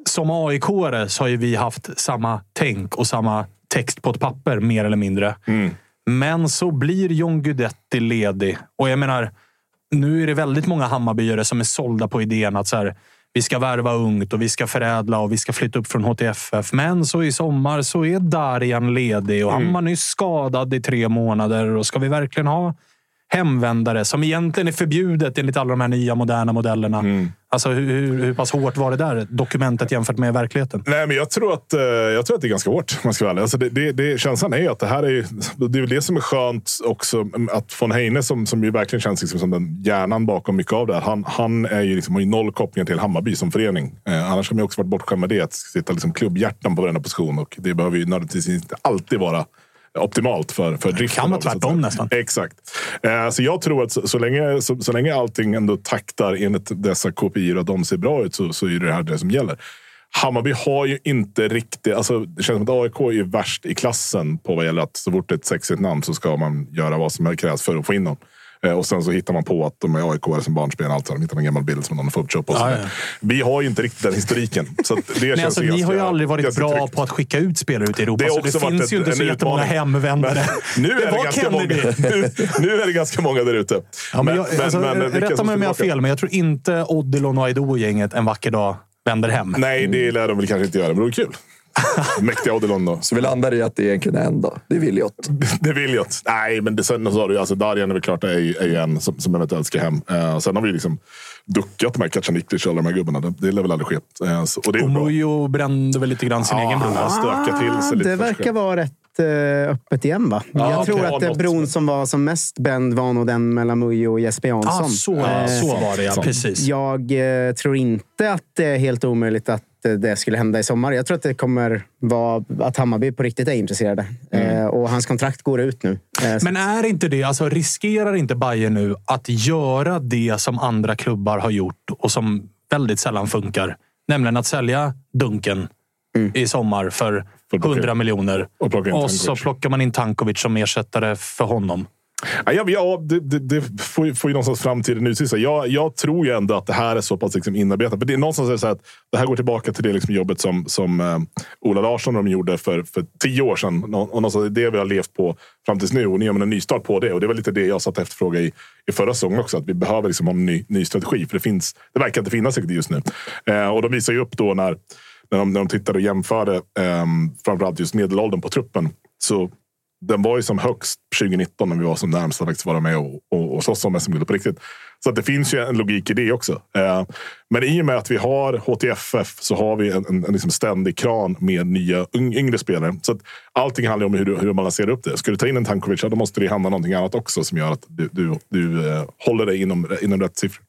Som aik så har ju vi haft samma tänk och samma text på ett papper, mer eller mindre. Men så blir John Guidetti ledig. Och jag menar, nu är det väldigt många Hammarbyare som är sålda på idén att så här, vi ska värva ungt och vi ska förädla och vi ska flytta upp från HTFF. Men så i sommar så är Darjan ledig och han var nyss skadad i tre månader. Och ska vi verkligen ha hemvändare som egentligen är förbjudet enligt alla de här nya moderna modellerna? Alltså hur, hur, pass hårt var det där dokumentet jämfört med verkligheten? Nej, men jag tror att, eh, jag tror att det är ganska hårt. Man ska alltså det, det, det, känslan är ju att det här är det är det som är skönt också. mm, Att von Heine som, som ju verkligen känns liksom som den hjärnan bakom mycket av det här. Han, han är ju liksom, har ju noll kopplingar till Hammarby som förening. Eh, annars har man ju också varit bortskämd med det. Att sitta liksom klubbhjärtan på varenda position. Och det behöver ju nödvändigtvis inte alltid vara optimalt för, för driften. kan vara det, så att tvärtom nästan. Exakt. Eh, så jag tror att så, så, länge, så, så länge allting ändå taktar enligt dessa KPI och de ser bra ut så, så är det här det som gäller. Hammarby har ju inte riktigt... Alltså, det känns som att AIK är värst i klassen på vad gäller att så fort det är ett sexigt namn så ska man göra vad som krävs för att få in dem. Eh, och sen så hittar man på att de är AIK som barnspelare. Alltså, de hittar en gammal bild som någon och så Ja, ja. Vi har ju inte riktigt den historiken. Så det Nej, känns alltså, ni har ju aldrig varit bra tryggt. på att skicka ut spelare ut i Europa. Det så det finns ju inte så jättemånga hemvändare. Men nu, är det ganska Kennedy. många, nu, nu är det ganska många där ute. Ja, men jag, alltså, som rätta mig om jag har fel, men jag tror inte Odilon och Aido-gänget en vacker dag vänder hem. Nej, det lär de väl kanske inte göra, men det vore kul. Mäktiga Odilon då. Så vi landar i att det egentligen är en då. Det är Williot. Det vill jag. Nej, men det, sen så har du ju- alltså Darjan är väl klart är, ju- är ju en som, som eventuellt ska hem. Uh, sen har vi liksom duckat här Kacaniklic och alla de här gubbarna. Det, det lär väl aldrig ske. Eh, så, och det är bra. Brände väl lite grann sin egen bro. han stökar till sig lite det för sig verkar själv. vara rätt eh, öppet igen, va? Ja, jag tror okej. att Ja, det något bron som- var som mest bränd var nog den mellan Mujo och Jesper Jansson. Ah, så, Eh, så var det, ja. Precis. Jag eh, tror inte att det är helt omöjligt att eh, det skulle hända i sommar. Jag tror att det kommer vara att Hammarby på riktigt är intresserade. Eh, och hans kontrakt går ut nu. Eh, Men är inte det, alltså riskerar inte Bayern nu att göra det som andra klubbar har gjort och som väldigt sällan funkar? Nämligen att sälja Dunken i sommar för För plocka 100 in- miljoner. och Och så plockar man in Tankovic som ersättare för honom. Ja, ja, det, det, det får, ju- får ju någonstans framtiden utvisa. Jag, jag tror ju ändå att det här är så pass liksom inarbetat. För det är någonstans är det så att det här går tillbaka till det liksom jobbet som, som eh, Ola Larsson och de gjorde för, för tio år sedan. Nå- Och någonstans är det vi har levt på fram tills nu. Och nu gör man en nystart på det. Och det var lite det jag satt efterfråga i, i förra säsongen också. Att vi behöver liksom ha en ny, ny strategi. För det, finns, det verkar inte finnas riktigt just nu. Eh, och de visar ju upp då när, när, de, när de tittade och jämförde eh, framförallt just medelåldern på truppen. Så den var ju som högst 2019 när vi var som närmst att faktiskt vara med och, och, och slåss om SM-guld på riktigt. Så att det finns ju en logik i det också. Eh, men i och med att vi har HTFF så har vi en, en, en liksom ständig kran med nya yngre spelare. Så att allting handlar om hur, du- hur man lanserar upp det. Ska du ta in en Tankovic, ja, då måste det hända någonting annat också som gör att du, du, du eh, håller dig inom, inom rätt siffror.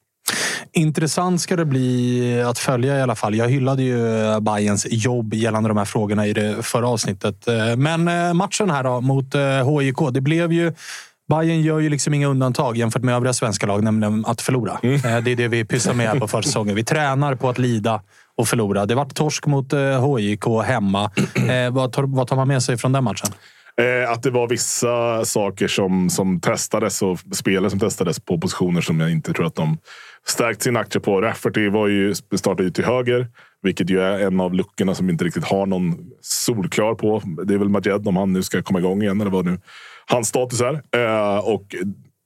Intressant ska det bli att följa i alla fall. Jag hyllade ju Bayerns jobb gällande de här frågorna i det förra avsnittet. Eh, Men eh, matchen här då mot eh, HIK, det blev ju Bayern gör ju liksom inga undantag jämfört med övriga svenska lag, nämligen att förlora. Mm. Eh, Det är det vi pysslar med här på försäsongen. Vi tränar på att lida och förlora. Det vart torsk mot eh, HIK hemma. Eh, Vad tar, vad tar man med sig från den matchen? Eh, att det var vissa saker som, som testades och spelare som testades på positioner som jag inte tror att de stärkt sin aktie på. Rafferty var ju, startade ju till höger, vilket ju är en av luckorna som inte riktigt har någon solklar på. Det är väl Majed om han nu ska komma igång igen eller vad nu hans status är. Eh, och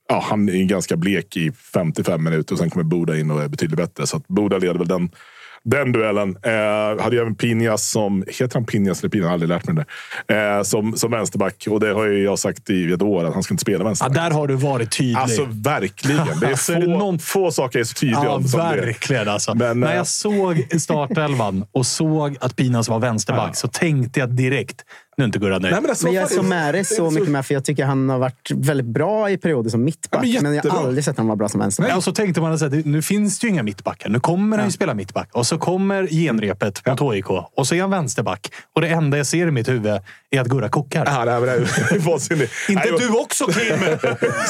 ja, han är ganska blek i 55 minuter och sen kommer Boda in och är betydligt bättre. Så att Boda leder väl den den duellen. Eh, hade ju även Pinjas som... Heter han Pinjas eller Pinjas? Jag har aldrig lärt mig det. Eh, som, som vänsterback. Och det har ju jag sagt i ett år att han ska inte spela Ja, vänsterback. där har du varit tydlig. Alltså verkligen. Det är, Alltså, få, det någon- få saker är så tydliga Ja, verkligen. Alltså. Men, När eh, jag såg startelvan och såg att Pinas var vänsterback så tänkte jag direkt, nu är inte Gurra nöjd. Nej, men alltså, Men jag är så med det är så mycket med, för jag tycker han har varit väldigt bra i perioder som mittback. Ja, men men, jag har aldrig sett honom vara bra som vänsterback. Ja, och så tänkte man att nu finns det ju inga mittbackar. Nu kommer han ju spela mittback. Och så kommer genrepet mot HIK. Och så är han vänsterback. Och det enda jag ser i mitt huvud är att Gurra kokar. Ja, nej, men det. Inte du också Kim!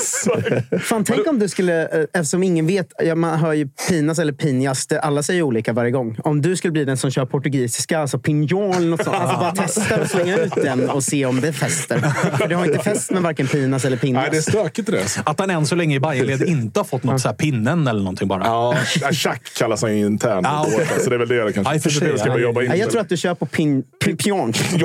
så- Fan, tänk om du skulle, eh, eftersom ingen vet, ja, man hör ju Pinas eller Pinjas, alla säger olika varje gång. Om du skulle bli den som kör portugisiska, alltså pinjon eller något sånt. Alltså bara testa och slänga ut den och se om det fäster. För det har inte fäst med varken Pinas eller Pinjas. Nej, det är stökigt det alltså. Att han än så länge i Bayernled inte har fått något så här pinnen eller någonting bara. Ja, Jack kallas han ju internt. Ja, båten, Så det är väl det det kanske. Ja, för sig. Det ska man jobba in. Ja, jag tror att du kör på pin, pin, pion.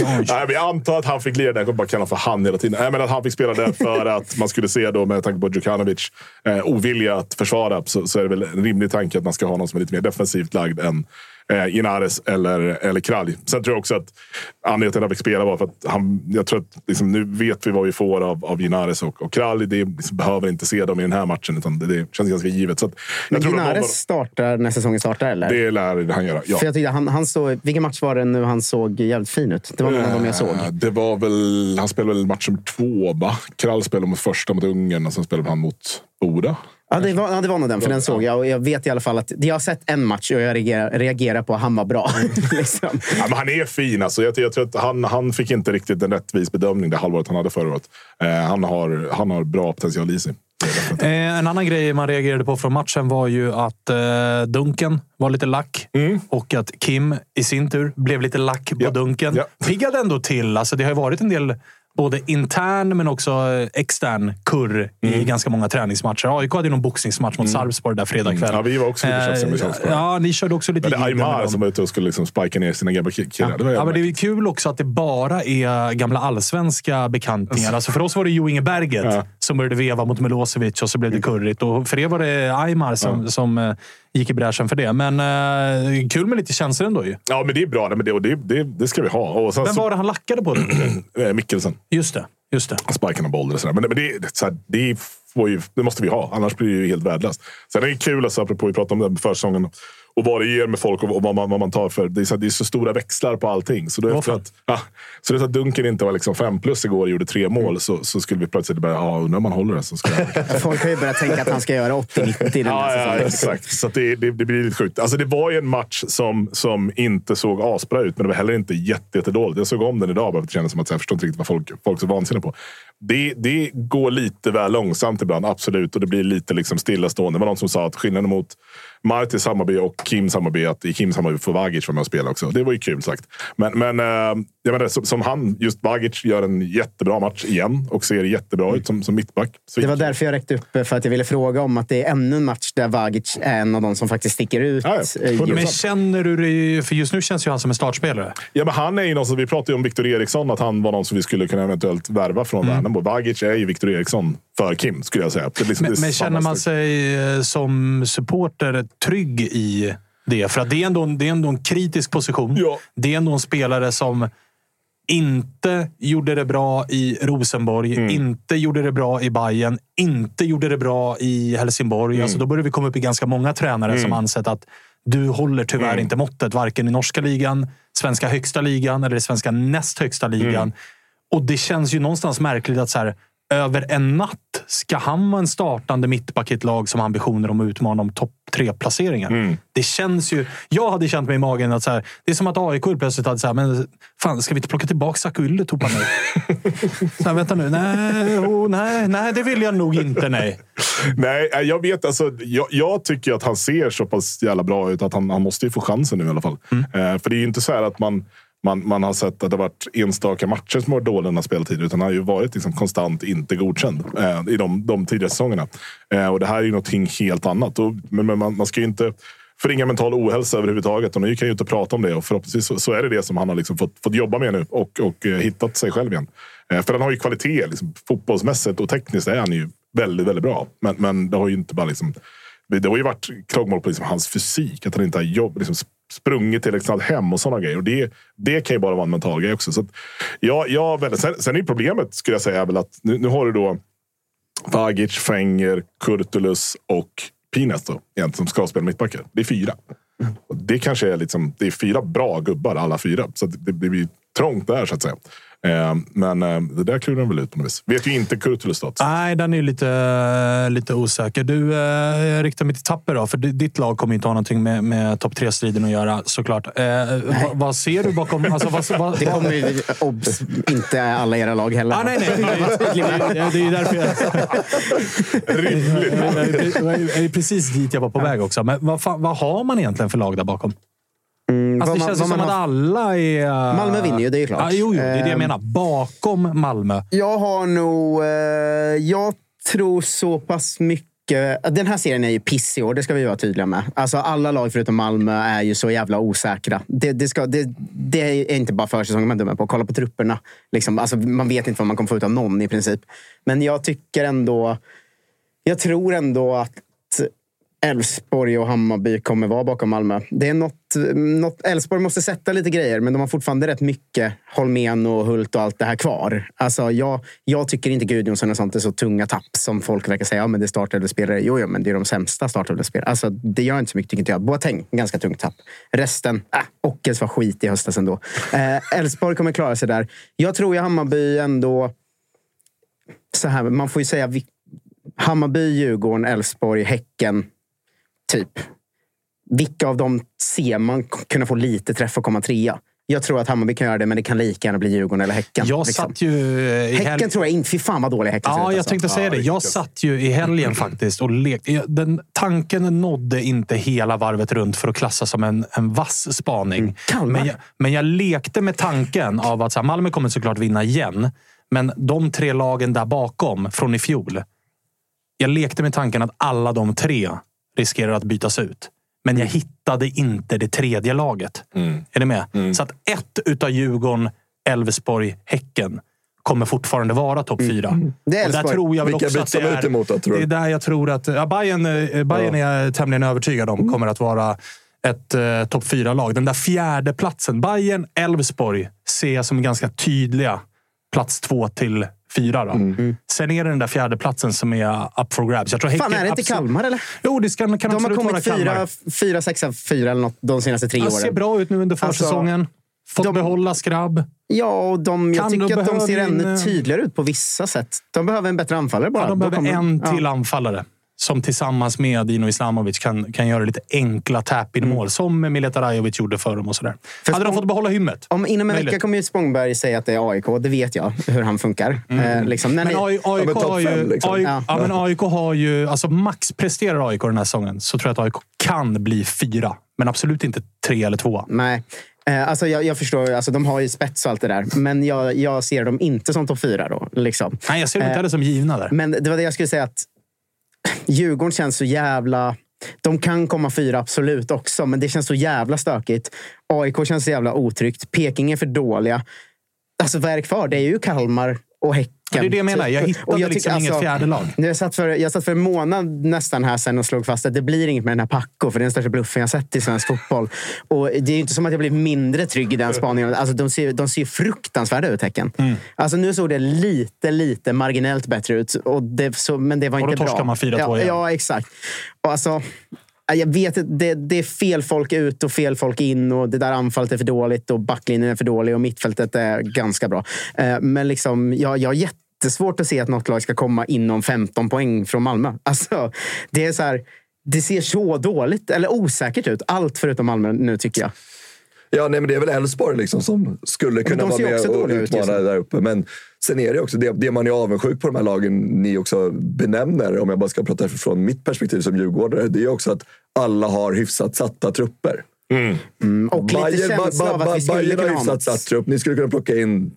Nej, men jag antar att han fick den. Jag kommer bara kalla för han hela tiden. Nej, men att han fick spela där för att man skulle se då med tanke på Djukanovic eh, ovilja att försvara så, så är det väl en rimlig tanke att man ska ha någon som är lite mer defensivt lagd än eh, Inares eller, eller Kralj. Sen tror jag också att anledningen till att han fick spela var för att han, jag tror att liksom, nu vet vi vad vi får av, av Inares och, och Kralj. Det liksom, behöver inte se dem i den här matchen utan det, det känns ganska givet. Så att, Men av Ginares startar när säsongen startar, eller? det lär han göra. Ja. För jag tyckte han, han såg, vilken match var det nu han såg jävligt fin ut? Det var någon av dem jag såg. Eh, Det var väl, han spelade väl match nummer två, va? Krall spelade mot första mot Ungern och sen spelade han mot Boda. Ja, det var, ja, det var nog den, för den såg jag. Och jag vet i alla fall att jag har sett en match och jag reagerar, reagerar på att han var bra. liksom. Ja, men han är fin. Alltså. Jag, jag tror att han, han fick inte riktigt en rättvis bedömning det halvåret han hade förra året. Eh, han, har, han har bra potential i sig. Eh, en annan grej man reagerade på från matchen var ju att eh, Dunken var lite lack och att Kim i sin tur blev lite lack på Ja, Dunken. ja. Piggade ändå till. Alltså, det har ju varit en del både intern men också eh, extern kurr Mm. i ganska många träningsmatcher. AIK hade ju någon boxningsmatch mot Sarpsborg där fredag kväll. Ja, vi var också lite Eh, med Sarpsborg. Ja, ni körde också lite Men det är Aymar som var ute och skulle liksom spika ner sina gamla ki- killar. Det var Ja, men det är kul också att det bara är gamla allsvenska bekantingar. Alltså för oss var det Jo Inge Berget Ja. Som började veva mot Milosevic och så blev det kurrigt. Och för er var det Aymar som, som eh, gick i bräschen för det. Men eh, kul med lite känslor ändå ju. Ja, men det är bra. Men det, och det, det, det ska vi ha. Och sen Vem var det han lackade på? Eh, Mikkelsen. Just det. Just det. Och bollen och sådär. Men, men det, så här, det, får ju, det måste vi ha, annars blir det ju helt värdelöst. Sen är det kul, alltså, apropå vi pratade om det försäsongen, och vad det ger med folk och, vad, man, vad man tar för. Det är, så, det är så stora växlar på allting. Så, då efter att, ja, så det är så att Dunken inte var liksom fem plus igår och gjorde tre mål så, så skulle vi plötsligt börja, ja, undrar om man håller det. Så ska. Folk har ju börjat tänka att han ska göra 80-90 i den Ja, här ja, exakt. Så det, det, det blir lite sjukt. Alltså, det var ju en match som, som inte såg asbra ut, men det var heller inte jätte, jättedåligt. Jag såg om den idag bara för att det kändes som att jag förstår inte riktigt vad folk, folk är så vansinniga på. Det, det går lite väl långsamt ibland, absolut. Och det blir lite liksom stillastående. Det var någon som sa att skillnaden mot Martis Hammarby och Kims Hammarby, att i Kims Hammarby får Vagic vara med och spela också. Det var ju kul sagt. Men, men eh, jag menar, som, som han, just Vagic, gör en jättebra match igen och ser jättebra ut som, som mittback. Så Det var därför jag räckte upp för att jag ville fråga om att det är ännu en match där Vagic är en av de som faktiskt sticker ut. Ja, ja. eh, Men känner du det? För just nu känns ju han som en startspelare. Ja, men han är ju någon som, vi pratade ju om Victor Eriksson, att han var någon som vi skulle kunna eventuellt värva från Värnamo. Vagic är ju Victor Eriksson för Kim, skulle jag säga. Liksom, Men, men känner man sig eh, som supporter trygg i det? För att det är ändå, en- det är ändå en kritisk position. Ja. Det är ändå en spelare som inte gjorde det bra i Rosenborg, Mm. inte gjorde det bra i Bayern, inte gjorde det bra i Helsingborg. Mm. Alltså, då börjar vi komma upp i ganska många tränare som ansett att du håller tyvärr Mm. inte måttet, varken i norska ligan, svenska högsta ligan eller i svenska näst högsta ligan. Mm. Och det känns ju någonstans märkligt att så här, över en natt ska han vara en startande mittback i ett lag som har ambitioner om att utmana om topp tre-placeringar. Mm. Det känns ju... Jag hade känt mig i magen att så här, det är som att AIK plötsligt hade så här, men fan, ska vi inte plocka tillbaka Saku Ylletupa nu? så här, vänta nu. Nej, oh, nej, nej, det vill jag nog inte. Nej. Nej, eh, jag vet. Alltså, jag, jag tycker att han ser så pass jävla bra ut att han, han måste ju få chansen nu i alla fall. Mm. Eh, för det är ju inte så här att man, man, man har sett att det har varit enstaka matcher som har varit dåliga under speltid. Utan han har ju varit liksom konstant inte godkänd eh, i de, de tidigare säsongerna. Eh, och det här är ju någonting helt annat. Och, men, men man, man ska ju inte förringa mental ohälsa överhuvudtaget. Och nu kan ju inte prata om det. Och förhoppningsvis så, så är det det som han har liksom fått, fått jobba med nu och, och eh, hittat sig själv igen. Eh, för han har ju kvalitet liksom, fotbollsmässigt och tekniskt är han ju väldigt, väldigt bra. Men, men det har ju inte bara liksom... Det har ju varit klagomål på liksom hans fysik. Att han inte har jobb, liksom sprungit till liksom ett hem och sådana grejer. Och det, det kan ju bara vara en mental grej också. Så att, ja, ja, väl, sen, sen är problemet, skulle jag säga, väl att nu, nu har du då Vagic, Fenger, Kurtulus och Pines då, som ska spela mittbackar. Det är fyra. Och det kanske är, liksom, det är fyra bra gubbar, alla fyra. Så att det, det blir trångt där, så att säga. Eh, men eh, det där klurar väl ut på något vis. Vet ju inte Kurtulus stats. Nej, den är ju lite, lite osäker. Du, eh, jag riktar mig till Tapper då, för di- ditt lag kommer inte ha någonting med, med topp tre-striden att göra såklart. Eh, vad, vad ser du bakom... Alltså, vad, vad, Det kommer ju obs, inte alla era lag heller. Ah, nej, nej. Det är, det är, är ju därför jag... Rimligt. Det ju precis dit jag var på väg också. Men vad, fan, vad har man egentligen för lag där bakom? Mm, Alltså, det man- känns som att har- alla är... Malmö vinner ju, det är klart. Ja, jo, jo, det är det jag Ehm. menar. Bakom Malmö. Jag har nog... Eh, jag tror så pass mycket... Den här serien är ju piss i år, det ska vi vara tydliga med. Alltså, alla lag förutom Malmö är ju så jävla osäkra. Det, det, ska, det, det är inte bara försäsongen man dömer på. Kolla på trupperna. Liksom, alltså, man vet inte vad man kommer få ut av någon i princip. Men jag tycker ändå... Jag tror ändå att Elfsborg och Hammarby kommer vara bakom Malmö. Det är något, något, Elfsborg måste sätta lite grejer, men de har fortfarande rätt mycket Holmén och Hult och allt det här kvar. Alltså, jag, jag tycker inte Gudjonsson och sånt är så tunga tapp som folk verkar säga. Ja, men det är startelvespelare. Jo, jo, men det är de sämsta startelvespelare. Alltså, det gör inte så mycket, tycker inte jag. Boateng, ganska tungt tapp. Resten, äh, Ockels var skit i höstas ändå. Eh, Elfsborg kommer klara sig där. Jag tror ju Hammarby ändå... Så här, man får ju säga Hammarby, Djurgården, Elfsborg, Häcken. Typ. Vilka av dem ser man kunna få lite träff och komma trea? Jag tror att Hammarby kan göra det, men det kan lika gärna bli Djurgården eller Häcken. Jag liksom. satt ju i Häcken helgen... tror jag inte. Fy fan vad dålig Häcken Ja, ut, jag alltså. tänkte säga Ja, det. Jag riktigt. satt ju i helgen faktiskt och lekte. Den, tanken nådde inte hela varvet runt för att klassa som en, en vass spaning. Kalmar. Men jag, men jag lekte med tanken av att så här, Malmö kommer såklart vinna igen. Men de tre lagen där bakom från i fjol. Jag lekte med tanken att alla de tre riskerar att bytas ut. Men jag hittade inte det tredje laget. Är ni med? Så att ett utav Djurgården, Elfsborg, Häcken kommer fortfarande vara topp fyra. Det är där Elfsborg. tror jag väl Vilka också byts att det de ut är, emot då, tror det du? är där jag tror att... Ja, Bayern, eh, Bayern är jag tämligen övertygad om kommer att vara ett eh, topp fyra-lag. Den där fjärde platsen Bayern, Elfsborg ser jag som ganska tydliga plats två till fyra. Då. Mm. Sen är det den där fjärde platsen som är up for grabs. Jag tror Fan, är det inte Kalmar eller? Jo, det ska, kan De har kommit fyra, fyra, sexa, fyra eller något de senaste tre Det ser åren. bra ut nu under Alltså, försäsongen. Fått de- behålla Skrabb. Ja, och de, jag Kan tycker de att de ser behöver ännu eh, tydligare ut på vissa sätt. De behöver en bättre anfallare bara. Ja, de behöver kommer- en ja. till anfallare som tillsammans med Dino Islamovic kan, kan göra lite enkla tap-in-mål. Som Mileta Rajovic gjorde för dem. Och sådär. För Hade de fått behålla hymmet? Om inom en vecka kommer ju Spångberg säga att det är AIK. Det vet jag hur han funkar. Eh, liksom, Men AI- AIK, topp har ju, liksom. AIK, Ja. ja. men AIK har ju... Alltså max presterar AIK den här säsongen så tror jag att AIK kan bli fyra. Men absolut inte tre eller två. nej. Eh, alltså jag, jag förstår, alltså de har ju spets och allt det där. Men jag, jag ser dem inte som topp fyra. Då, liksom. Nej, jag ser dem inte Eh, heller som givna där. Men det var det jag skulle säga. att Djurgården känns så jävla... De kan komma fyra, absolut också. Men det känns så jävla stökigt. AIK känns så jävla otryggt. Peking är för dåliga. Alltså vad är det kvar? Det är ju Kalmar och Häcken. Ja, det är det jag menar. Jag hittade Och jag liksom tycker, inget alltså, fjärde lag. Jag satt, för, jag satt för en månad nästan här sen och slog fast att det blir inget med den här Paco. För det är den största bluffen jag sett i svensk fotboll. Och det är inte som att jag blir mindre trygg i den spaningen. Alltså, de, ser, de ser fruktansvärda ut, Häcken. Mm. Alltså, nu såg det lite, lite marginellt bättre ut. Och det, så, men det var Och då inte bra. torskar man 4-2 ja, igen. ja, exakt. Och alltså, jag vet att det, det är fel folk ut och fel folk in. Och Det där anfallet är för dåligt och backlinjen är för dålig och mittfältet är ganska bra. Eh, men liksom, jag, jag har jättesvårt att se att något lag ska komma inom 15 poäng från Malmö. Alltså, det är så här, det ser så dåligt, eller osäkert ut. Allt förutom Malmö nu, tycker jag. Ja, nej, men det är väl Elfsborg liksom som skulle kunna vara med också och utmana nu. där uppe. Men sen är det också det, det man är avundsjuk på de här lagen ni också benämner, om jag bara ska prata från mitt perspektiv som djurgårdare, det är också att alla har hyfsat satta trupper. Mm, Och lite Bayern, känsla av att vi skulle Bayern har kunna ha hyfsat satt trupp. Ni skulle kunna plocka in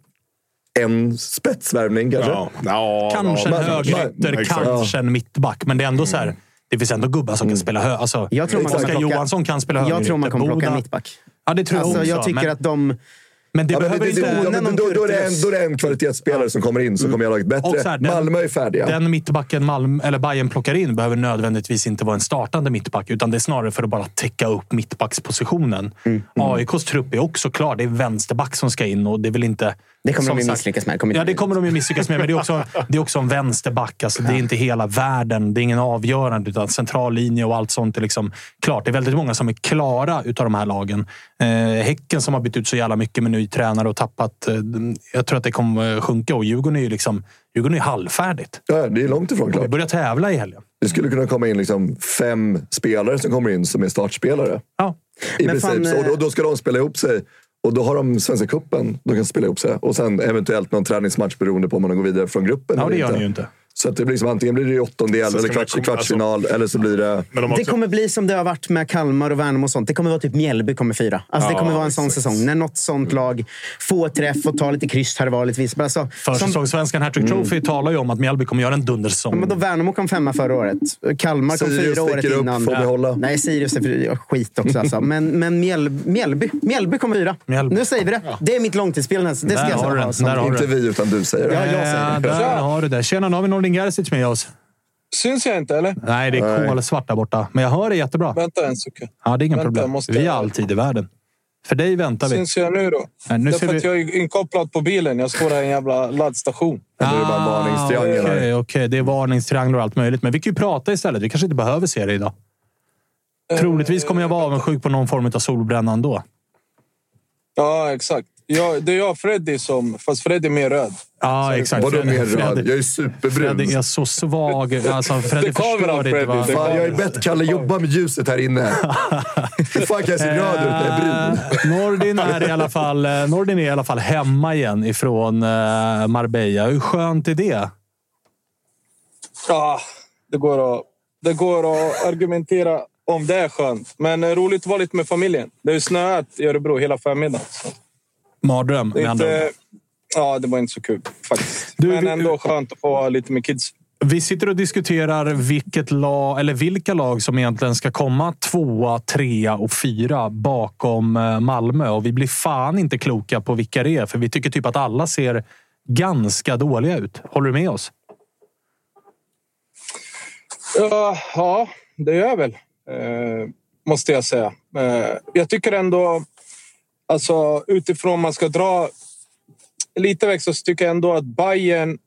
en spetsvärvning kanske. Ja, ja, Kanske ja, en högerytter, kanske en mittback. Men det är ändå så här. Det finns ändå gubbar som kan spela hö. Alltså, Jag tror man kommer Oskar Johansson kan spela högerytter. Jag tror man kommer plocka en mittback. Ja, det tror jag Alltså, också. jag tycker men, att de... men det Ja, behöver det, det, inte... ja, men någon då, då, är det en, då är det en kvalitetsspelare som kommer in som kommer göra laget bättre. här, den- Malmö är färdiga. Den mittbacken Malm, eller Bayern plockar in behöver nödvändigtvis inte vara en startande mittback. Utan det är snarare för att bara täcka upp mittbackspositionen. Mm. AIKs trupp är också klar. Det är vänsterback som ska in och det är väl inte... Det kommer som de ju misslyckas med. Kommer Ja, det kommer de ju misslyckas med. Men det är också, det är också en vänsterback. Alltså, Det är inte hela världen. Det är ingen avgörande. Utan central linje och allt sånt är liksom klart. Det är väldigt många som är klara utav de här lagen. Eh, häcken som har bytt ut så jävla mycket med ny tränare och tappat... Eh, jag tror att det kommer eh, sjunka. Och Djurgården är ju liksom, Djurgården är halvfärdigt. Ja, det är långt ifrån klart. börjar tävla i helgen. Det skulle kunna komma in liksom fem spelare som kommer in som är startspelare. Ja. I Men princip. fan, eh, och, och då ska de spela ihop sig. Och då har de Svenska cupen. De kan spela ihop sig. Och sen eventuellt någon träningsmatch beroende på om man går vidare från gruppen. Ja, det gör ni ju inte. Så att det blir som, antingen blir det åttondel eller man komma- kvartsfinal. eller så blir det... Men de har Det också, kommer bli som det har varit med Kalmar och Värnamo och sånt. Det kommer vara typ Mjällby kommer fyra. Alltså det Ja, kommer vara en sån exakt. säsong. När något sånt lag får träff och tar lite kryss här och var lite. Alltså, som, Försäsongssvenskan Hattrick Trophy talar ju om att Mjällby kommer göra en dundersäsong. men då Värnamo kom femma förra året. Kalmar kom Sirius fyra året upp, innan. får behålla. Nej, Sirius är för skit också. Alltså. Men, men Mjäl, Mjällby, Mjällby kom fyra. Mjällby. Nu säger vi det. Det är mitt långtidsspel. Det ska Där jag har du ha den. som- Där har du Inte vi, utan du säger det. Ja, jag säger Eh, det. där har du det. Tjena, nu har vi Nordin Gerzic med oss. Syns jag inte eller? Nej, det är kolsvart där borta. Men jag hör det jättebra. Vänta en sekund. Ja, det är inga Vänta, problem. måste- Vi har all tid i världen. För dig väntar vi. Syns jag nu då? Nej, nu ser Därför vi- att jag är inkopplad på bilen. Jag står här i en jävla laddstation. Är det bara en varningstriangel här. Okej, okej. Det är varningstrianglar och allt möjligt. Men vi kan ju prata istället. Vi kanske inte behöver se det idag. Troligtvis kommer jag vara avundsjuk på någon form av solbränna ändå. Ja, exakt. Jag, det är jag och Freddy som... Fast Freddy är mer röd. Ja, exakt. Vadå mer röd? Freddy- Jag är superbrun. Freddy är så svag. Alltså, Freddy Det kommer förstår inte Freddy. Det Fan, jag har ju bett Kalle jobba med ljuset här inne. Hur fan kan jag se röd ut när jag är brun? Eh, Nordin är, i alla fall, eh, Nordin är i alla fall hemma igen ifrån eh, Marbella. Hur skönt är det? Ja, det går att, det går att argumentera om det är skönt. Men roligt att vara lite med familjen. Det har snöat i Örebro hela förmiddagen. Så Mardröm med andra ord. Ja, det var inte så kul faktiskt. Du, Men vi- ändå skönt att få vara lite med kids. Vi sitter och diskuterar vilket lag, eller vilka lag som egentligen ska komma tvåa, trea och fyra bakom eh, Malmö. Och vi blir fan inte kloka på vilka det är, för vi tycker typ att alla ser ganska dåliga ut. Håller du med oss? Ja, ja det gör jag väl. Eh, måste jag säga. Eh, jag tycker ändå... Alltså utifrån man ska dra lite växel så tycker jag ändå att Bayern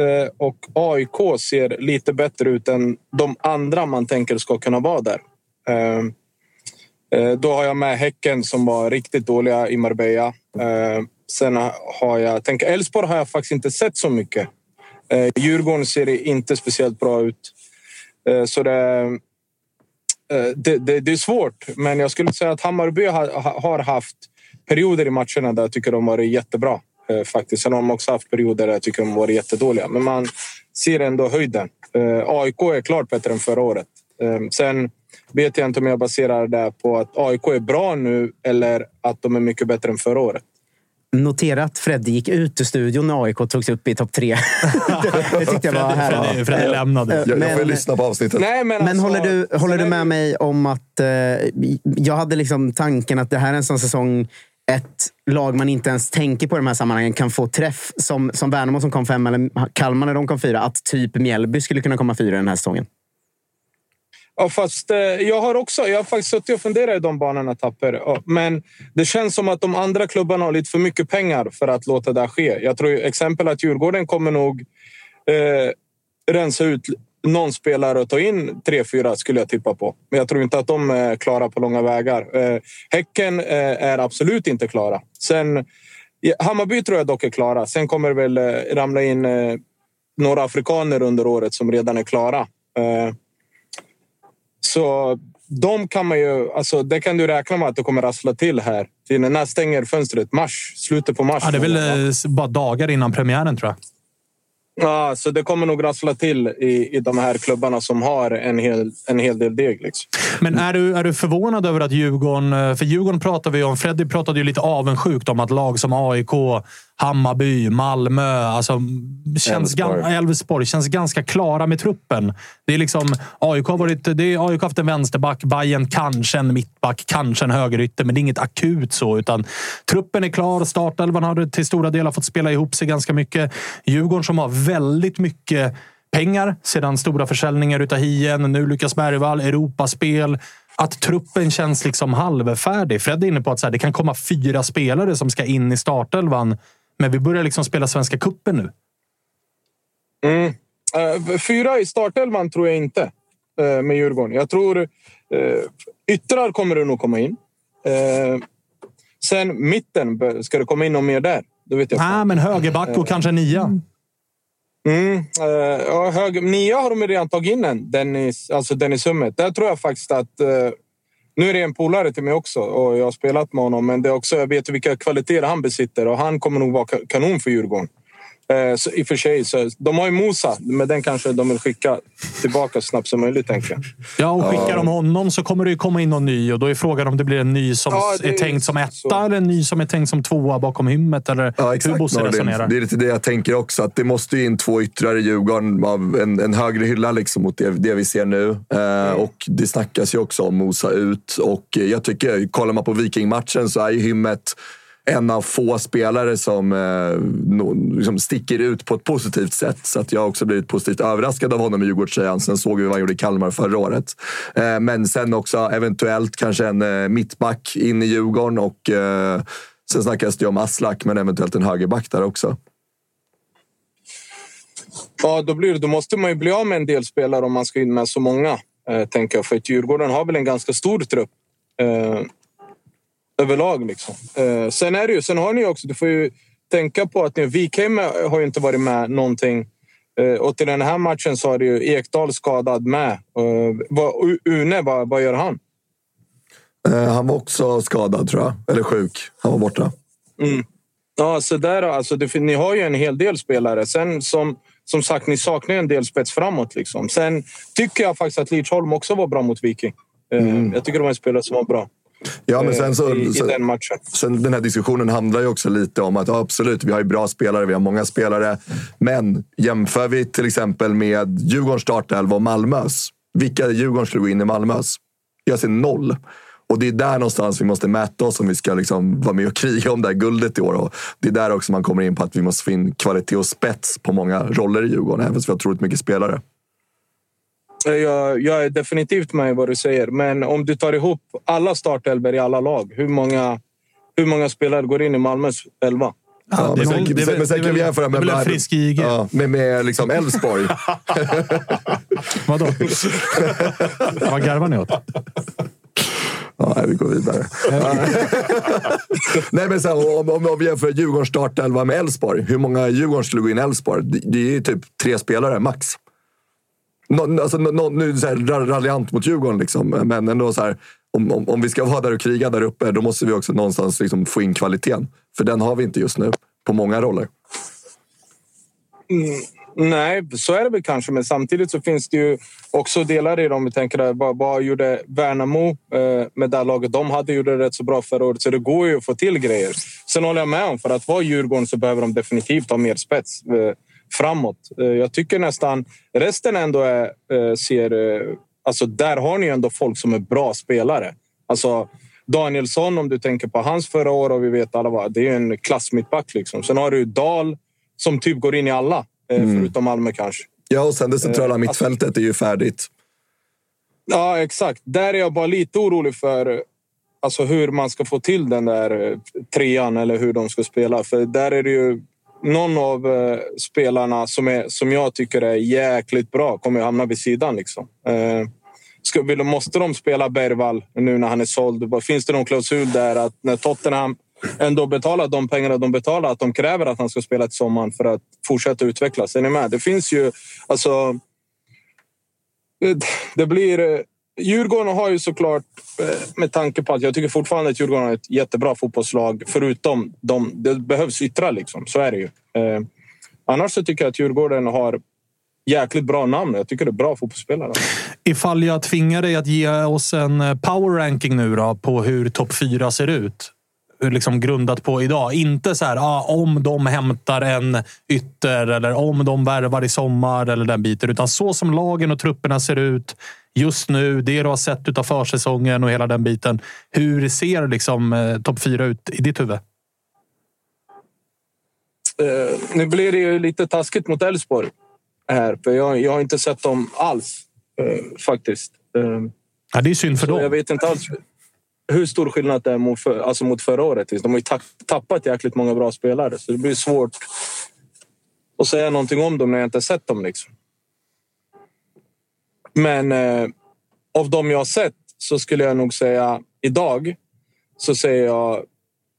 eh, och AIK ser lite bättre ut än de andra man tänker ska kunna vara där. Eh, eh, då har jag med Häcken som var riktigt dåliga i Marbella. Sen har jag... Tänker, Elfsborg har jag faktiskt inte sett så mycket. Djurgården ser inte speciellt bra ut. Så det, det, det, det är svårt, men jag skulle säga att Hammarby har, har haft perioder i matcherna där jag tycker de varit jättebra. eh, Faktiskt. Sen har de också haft perioder där jag tycker de varit jättedåliga. Men man ser ändå höjden. Eh, AIK är klart bättre än förra året. Eh, Sen vet jag inte om jag baserar det på att AIK är bra nu eller att de är mycket bättre än förra året. Notera att Fredde gick ut ur studion när AIK togs upp i topp tre. det, tyckte jag var Freddy, härligt. Freddy lämnade. Jag, jag får ju Men- lyssna på avsnittet. Nej, men Men alltså, håller du, håller du med mig om att... Eh, jag hade liksom tanken att det här är en sån säsong ett lag man inte ens tänker på i de här sammanhangen kan få träff. Som, som Värnamo som kom fem eller Kalmar när de kom fyra. Att typ Mjällby skulle kunna komma fyra den här säsongen. Ja, fast eh, jag har också jag har faktiskt suttit och funderat i de banorna Tapper. Ja, Men det känns som att de andra klubbarna har lite för mycket pengar för att låta det här ske. Jag tror exempel att Djurgården kommer nog eh, rensa ut någon spelare och ta in tre, fyra skulle jag tippa på. Men jag tror inte att de är klara på långa vägar. Eh, häcken eh, är absolut inte klara. Sen, Hammarby tror jag dock är klara. Sen kommer det väl eh, ramla in några afrikaner under året som redan är klara. Så de kan man ju... Alltså, det kan du räkna med att det kommer rassla till här. Till när stänger fönstret? Mars? Slutet på mars? Ja, det är väl bara dagar innan premiären, tror jag. Ja, så det kommer nog rassla till i, i de här klubbarna som har en hel, en hel del deg. Liksom. Men är du, är du förvånad över att Djurgården... Eh, för Djurgården pratar vi om. Freddy pratade ju lite avundsjukt om att lag som AIK, Hammarby, Malmö, alltså känns Elfsborg. känns ganska klara med truppen. Det är liksom, AIK har, varit, det är, AIK haft en vänsterback, Bayern kanske en mittback, kanske en högerytter, men det är inget akut så. Utan truppen är klar. Startelvan har till stora delar fått spela ihop sig ganska mycket. Djurgården som har väldigt mycket pengar sedan stora försäljningar utav Hien, nu Lukas Bergvall, Europaspel. Att truppen känns liksom halvfärdig. Fred är inne på att så här, det kan komma fyra spelare som ska in i startelvan. Men vi börjar liksom spela Svenska cupen nu. Mm. Eh, fyra i startelvan tror jag inte eh, med Djurgården. Jag tror uh, yttrar kommer det nog komma in. Eh, sen mitten, ska det komma in någon mer där? Det vet jag Nej, men högerback och kanske nia. Mm, eh, ja, hög, nia har de redan tagit in en. Dennis, alltså Dennis Hummet. Där tror jag faktiskt att... Nu är det en polare till mig också och jag har spelat med honom. Men det är också, jag vet vilka kvaliteter han besitter och han kommer nog vara kanon för Djurgården. Eh, så I och för sig, så, de har ju Mosa, men den kanske de vill skicka tillbaka så snabbt som möjligt, tänker jag. Ja, och skickar de honom så kommer det ju komma in någon ny och då är frågan om det blir en ny som Ja, är är tänkt som etta så. eller en ny som är tänkt som tvåa bakom hymmet. Eller Ja, hur exakt Bosse Nordin. resonerar. Det är lite det jag tänker också. Att det måste ju in två yttrar i Djurgården av en, en högre hylla liksom mot det, det vi ser nu. Eh, Och det snackas ju också om Mosa ut. Och jag tycker, kollar man på Vikingmatchen så är ju Hymmet en av få spelare som eh, no, liksom sticker ut på ett positivt sätt. Så att jag har också blivit positivt överraskad av honom i Djurgårdströjan. Sen såg vi vad han gjorde i Kalmar förra året. Eh, men sen också eventuellt kanske en eh, mittback in i Djurgården. Och, eh, sen snackas det om Aslak, men eventuellt en högerback där också. Ja, då, blir det, då måste man ju bli av med en del spelare om man ska in med så många. Eh, tänker jag. För att Djurgården har väl en ganska stor trupp. Eh, Överlag liksom. Eh, sen är det ju, sen har ni också, du får ju tänka på att ni, Wikheim har ju inte varit med någonting. Eh, och till den här matchen så har det ju Ekdal skadad med. Eh, vad, Une, vad, vad gör han? Eh, han var också skadad tror jag. Eller sjuk. Han var borta. Mm. Ja, så där, alltså, det, ni har ju en hel del spelare. Sen som, som sagt, ni saknar en del spets framåt. Liksom. Sen tycker jag faktiskt att Lidsholm också var bra mot Viking. Eh, Jag tycker det var en spelare som var bra. Ja, men sen så, i, i så, den matchen. Sen den här diskussionen handlar ju också lite om att ja, absolut, vi har ju bra spelare, vi har många spelare. Men jämför vi till exempel med Djurgårdens startelva och Malmös. Vilka Djurgården skulle gå in i Malmös? Jag ser noll. Och det är där någonstans vi måste mäta oss om vi ska liksom vara med och kriga om det här guldet i år. Och det är där också man kommer in på att vi måste få in kvalitet och spets på många roller i Djurgården, även fast vi har otroligt mycket spelare. Jag, jag är definitivt med i vad du säger, men om du tar ihop alla startelvor i alla lag, hur många, hur många spelare går in i Malmös elva? Ja, är men sen, väl- men sen det är kan vi jämföra med... frisk IG. Ja, med, med liksom Elfsborg. Vadå? Vad garvar ni åt? Ja, vi går vidare. Nej, men här, om, om, om vi jämför Djurgårdens startelva med Elfsborg. Hur många Djurgården skulle gå in i Elfsborg? Det, det är ju typ tre spelare, max. Nå, alltså, nå, nu är det så här, raljant mot Djurgården, liksom. men ändå så här, om, om, om vi ska vara där och kriga där uppe, då måste vi också någonstans liksom, få in kvaliteten. För den har vi inte just nu, på många roller. Mm, nej, så är det väl kanske. Men samtidigt så finns det ju också delar i dem. Vi tänker där, vad, vad gjorde Värnamo eh, med det här laget? De hade gjort det rätt så bra förra året, så det går ju att få till grejer. Sen håller jag med om, för att vara Djurgården så behöver de definitivt ha mer spets eh, framåt. Eh, jag tycker nästan resten ändå är, eh, ser... Eh, alltså där har ni ändå folk som är bra spelare. Alltså Danielsson, om du tänker på hans förra år och vi vet alla vad, det är en klassmittback. Liksom. Sen har du Dahl som typ går in i alla, eh, förutom Malmö kanske. Ja, och sen det centrala Eh, mittfältet är ju färdigt. Ja, exakt. Där är jag bara lite orolig för alltså, hur man ska få till den där trean eller hur de ska spela. För där är det ju någon av eh, spelarna som, är, som jag tycker är jäkligt bra kommer att hamna vid sidan. Liksom. Eh, ska, vill, måste de spela Bergvall nu när han är såld? Finns det någon klausul där att när Tottenham ändå betalar de pengarna de betalar att de kräver att han ska spela till sommaren för att fortsätta utvecklas? Är ni med? Det finns ju... Alltså, det, det blir... Djurgården har ju såklart, eh, med tanke på att jag tycker fortfarande att Djurgården har ett jättebra fotbollslag, förutom de, det behövs yttrar liksom. Så är det ju. Eh, annars så tycker jag att Djurgården har jäkligt bra namn. Jag tycker det är bra fotbollsspelare. Ifall jag tvingar dig att ge oss en eh, power ranking nu då på hur topp fyra ser ut. Liksom grundat på idag. Inte så här ah, om de hämtar en ytter eller om de värvar i sommar eller den biten. Utan så som lagen och trupperna ser ut just nu. Det du har sett av försäsongen och hela den biten. Hur ser liksom eh, topp fyra ut i ditt huvud? Eh, nu blir det ju lite taskigt mot Elfsborg här, för jag, jag har inte sett dem alls eh, faktiskt. Eh, Ja, det är synd för Så jag dem. vet inte alls hur stor skillnad det är mot, för, alltså mot förra året. De har ju tapp, tappat jäkligt många bra spelare så det blir svårt att säga någonting om dem när jag inte sett dem. Liksom. Men eh, av de jag har sett så skulle jag nog säga idag så säger jag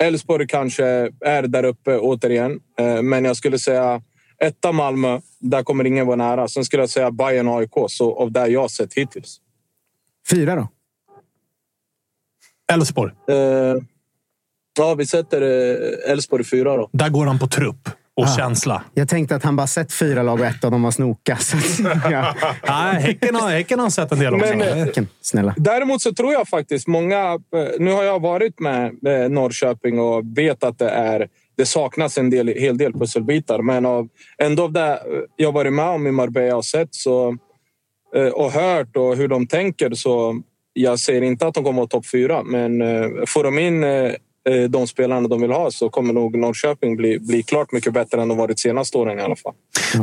Elfsborg kanske är där uppe återigen. Eh, men jag skulle säga etta Malmö. Där kommer ingen vara nära. Sen skulle jag säga Bayern AIK. Så av det jag har sett hittills. Fyra då? Elfsborg. Eh, ja, vi sätter eh, Elfsborg fyra då. Där går han på trupp och Ah. känsla. Jag tänkte att han bara sett fyra lag och ett av dem var Snoka. Så att, ja. Nej, häcken, har, häcken har sett en del också. Men, eh, Häcken, Snälla. Däremot så tror jag faktiskt många... eh, Nu har jag varit med eh, Norrköping och vet att det är det saknas en del, hel del pusselbitar. Men av, ändå av det jag varit med om i Marbella och sett så, och hört och hur de tänker så jag säger inte att de kommer att vara topp fyra. Men får de in Eh, de spelarna de vill ha så kommer nog Norrköping bli, bli klart mycket bättre än de varit senaste åren i alla fall.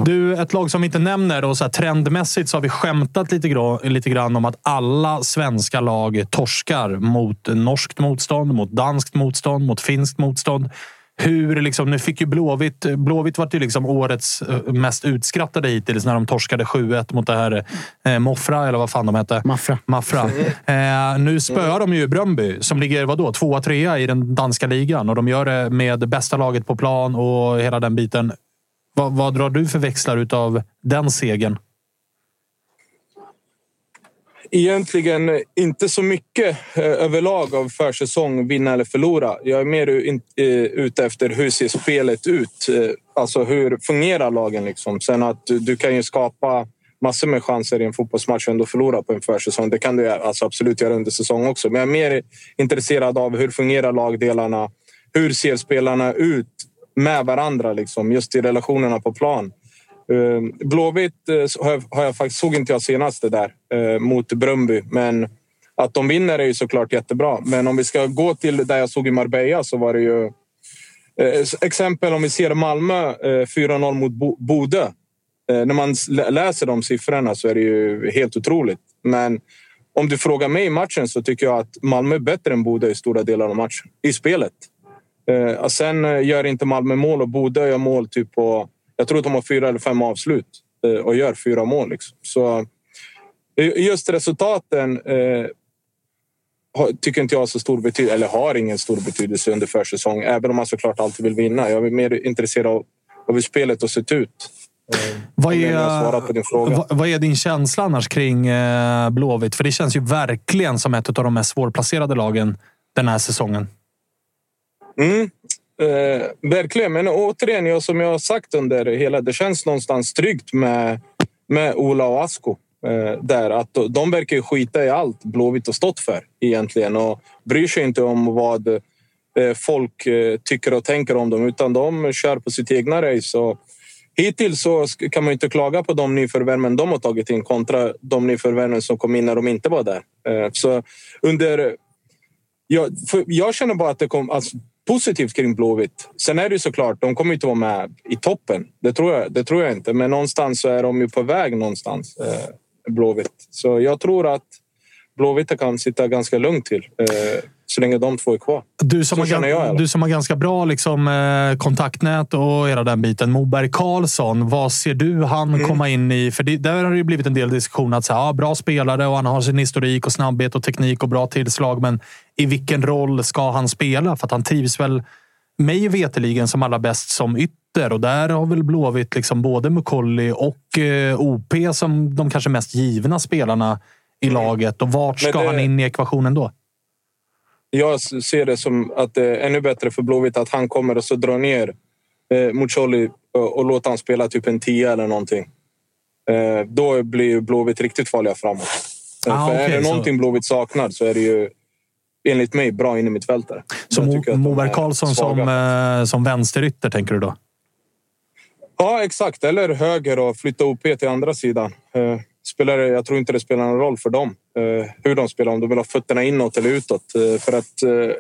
Du, ett lag som vi inte nämner och så här, trendmässigt så har vi skämtat lite, grann, lite grann om att alla svenska lag torskar mot norskt motstånd, mot danskt motstånd, mot finskt motstånd. Hur liksom, nu fick ju Blåvitt... Blåvitt var ju liksom årets eh, mest utskrattade hittills när de torskade 7-1 mot det här eh, Moffra, eller vad fan de hette. Maffra. Maffra. Eh, nu spöar de ju Bröndby som ligger vadå, tvåa, trea i den danska ligan och de gör det med bästa laget på plan och hela den biten. Vad, vad drar du för växlar av den segern? Egentligen inte så mycket eh, överlag av försäsong, vinna eller förlora. Jag är mer eh, ute efter hur ser spelet ut? Eh, alltså hur fungerar lagen? Liksom? Sen att du, du kan ju skapa massor med chanser i en fotbollsmatch och ändå förlora på en försäsong. Det kan du alltså absolut göra under säsong också. Men jag är mer intresserad av hur fungerar lagdelarna? Hur ser spelarna ut med varandra? Liksom, just i relationerna på plan. Ehm, Blåvitt eh, har jag faktiskt, såg inte jag senast det där eh, mot Bröndby, men att de vinner är ju såklart jättebra. Men om vi ska gå till där jag såg i Marbella så var det ju eh, exempel om vi ser Malmö 4-0 mot Bodö. När man läser de siffrorna så är det ju helt otroligt. Men om du frågar mig i matchen så tycker jag att Malmö är bättre än Bode i stora delar av matchen. I spelet. Sen gör inte Malmö mål och Bodö gör mål typ på jag tror att de har fyra eller fem avslut eh, och gör fyra mål. Liksom. Så eh, just resultaten eh, tycker inte jag har så stor betydelse, eller har ingen stor betydelse under försäsong. Även om man såklart alltid vill vinna. Jag är mer intresserad av, hur spelet har sett ut. Vad är, på din fråga. Vad, vad är din känsla annars kring eh, Blåvitt? För det känns ju verkligen som ett av de mest svårplacerade lagen den här säsongen. Mm. Eh, verkligen, men återigen, jag, som jag har sagt under hela... Det känns någonstans tryggt med, med Ola och Asko. Eh, där att de verkar skita i allt Blåvitt har stått för egentligen och bryr sig inte om vad eh, folk eh, tycker och tänker om dem utan de kör på sitt egna race. Och hittills så kan man inte klaga på de nyförvärven de har tagit in kontra de nyförvärven som kom in när de inte var där. Eh, så under jag, jag känner bara att det kom... Alltså, positivt kring Blåvitt. Sen är det ju såklart, de kommer inte vara med i toppen. Det tror jag, det tror jag inte. Men någonstans så är de ju på väg någonstans, eh, Blåvitt. Så jag tror att Blåvitt kan sitta ganska lugnt till. Eh, så länge de två är kvar. Du som, har, jag, du som har ganska bra liksom, eh, kontaktnät och hela den biten. Moberg Karlsson, vad ser du han mm. komma in i? För det, där har det blivit en del diskussion att säga, ja, bra spelare och han har sin historik och snabbhet och teknik och bra tillslag. Men i vilken roll ska han spela? För att han trivs väl, mig veteligen som allra bäst som ytter. Och där har väl Blåvitt liksom både Mukolli och eh, OP som de kanske mest givna spelarna i mm. laget. Och vart ska det... han in i ekvationen då? Jag ser det som att det är ännu bättre för Blåvitt att han kommer och så drar ner eh, Muccioli och, låter han spela typ en tia eller någonting. Eh, då blir Blåvitt riktigt farliga framåt. Eh, ah, för okay, är det någonting så... Blåvitt saknar så är det ju enligt mig bra in i mittfältare. Så Moberg Karlsson som, eh, som vänsterytter tänker du då? Ja, exakt. Eller höger och flytta OP till andra sidan. Eh, spelar, jag tror inte det spelar någon roll för dem eh, hur de spelar. Om de vill ha fötterna inåt eller utåt. Eh, för att eh,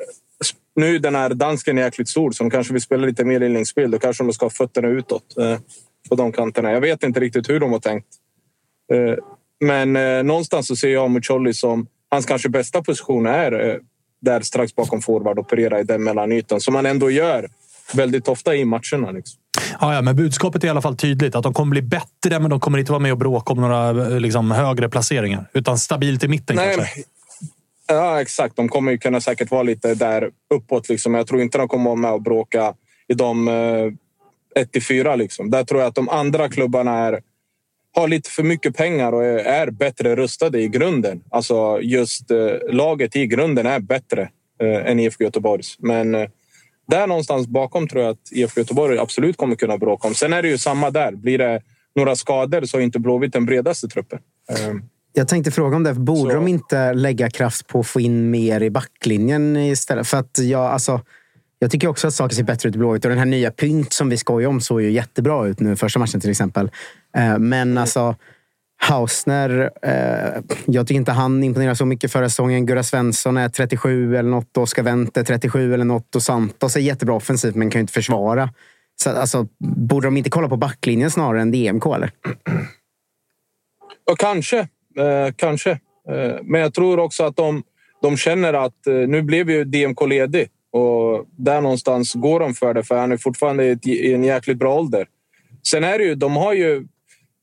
nu den här dansken är jäkligt stor så de kanske vill spela lite mer inläggsspel. Då kanske de ska ha fötterna utåt eh, på de kanterna. Jag vet inte riktigt hur de har tänkt. Eh, men eh, någonstans så ser jag Mucolli som hans kanske bästa position är eh, där strax bakom forward operera i den mellanytan som man ändå gör väldigt ofta i matcherna. Liksom. Ja, ja, men budskapet är i alla fall tydligt. Att de kommer bli bättre, men de kommer inte vara med och bråka om några liksom, högre placeringar. Utan stabilt i mitten Nej, kanske. Ja, exakt. De kommer ju kunna säkert vara lite där uppåt. Liksom. Jag tror inte de kommer vara med och bråka i de eh, 1-4. Liksom. Där tror jag att de andra klubbarna är, har lite för mycket pengar och är, är bättre rustade i grunden. Alltså just eh, laget i grunden är bättre eh, än IFK Göteborgs. Men eh, där någonstans bakom tror jag att IFK Göteborg absolut kommer kunna bråka om. Sen är det ju samma där. Blir det några skador så är inte Blåvitt den bredaste truppen. Ehm, jag tänkte fråga om det. Borde så. de inte lägga kraft på att få in mer i backlinjen istället? För att jag, alltså, jag tycker också att saker ser bättre ut i Blåvitt. Och den här nya Pynt som vi skojar om såg ju jättebra ut nu första matchen till exempel. Ehm, men mm. alltså Hausner, eh, jag tycker inte han imponerar så mycket förra säsongen. Gurra Svensson är 37 eller något. Oskar Wendt är 37 eller något. Och Santos är jättebra offensivt men kan ju inte försvara. Så, alltså, borde de inte kolla på backlinjen snarare än DMK? Eller? Och kanske. Eh, kanske. Eh, men jag tror också att de, de känner att eh, nu blev ju DMK ledig. Och där någonstans går de för det, för han är fortfarande i en jäkligt bra ålder. Sen är det ju, de har ju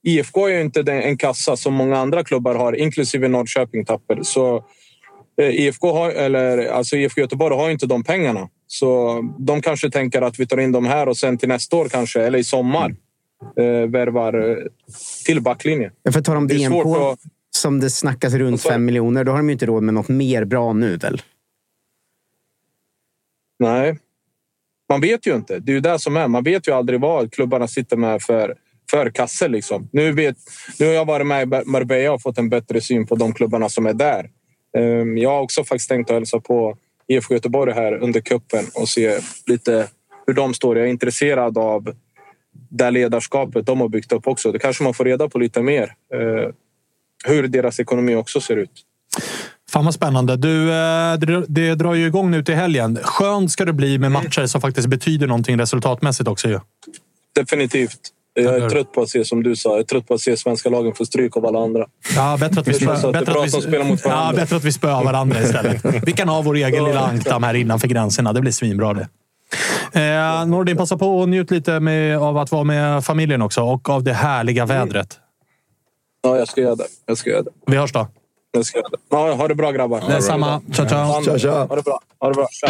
IFK är ju inte en kassa som många andra klubbar har, inklusive Norrköping Tapper. Så eh, IFK, har, eller, alltså IFK Göteborg har inte de pengarna. Så de kanske tänker att vi tar in dem här och sen till nästa år kanske, eller i sommar, eh, värvar eh, till backlinjen. Jag får ta om DMK att... som det snackas runt fem miljoner. Då har de ju inte råd med något mer bra nu väl? Nej, man vet ju inte. Det är ju det som är. Man vet ju aldrig vad klubbarna sitter med för för kasse. Liksom. Nu, vet, nu har jag varit med i Marbella och fått en bättre syn på de klubbarna som är där. Ehm, jag har också faktiskt tänkt att hälsa på IFK Göteborg här under kuppen och se lite hur de står. Jag är intresserad av det ledarskapet de har byggt upp också. Det kanske man får reda på lite mer. Eh, hur deras ekonomi också ser ut. Fan vad spännande. Du, eh, det drar ju igång nu till helgen. Skönt ska det bli med matcher som faktiskt betyder någonting resultatmässigt också. Ju. Definitivt. Jag är trött på att se, som du sa, jag är trött på att se svenska lagen få stryk av alla andra. Ja, bättre att vi, spö, bättre att vi, ja, bättre att vi spöar varandra istället. Vi kan ha vår egen lilla ankdam här innanför gränserna. Det blir svinbra det. Eh, Nordin, passa på och njut lite med, av att vara med familjen också och av det härliga vädret. Ja, jag ska göra det. Jag ska göra det. Vi hörs då. Jag ska göra det. Ja, ha det bra grabbar. Detsamma. Ciao, ciao. Ciao, ciao. Ha det bra. Ha det bra. Ciao.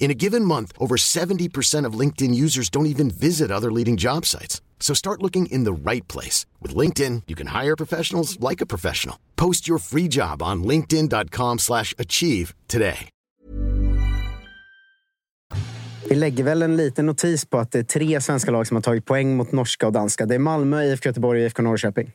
In a given month, over 70% of LinkedIn users don't even visit other leading job sites. So start looking in the right place. With LinkedIn, you can hire professionals like a professional. Post your free job on linkedin.com slash achieve today. Vi lägger väl en liten notis på att det är tre svenska lag som har tagit poäng mot norska och danska. Det är Malmö, IFK Göteborg och IFK Norrköping.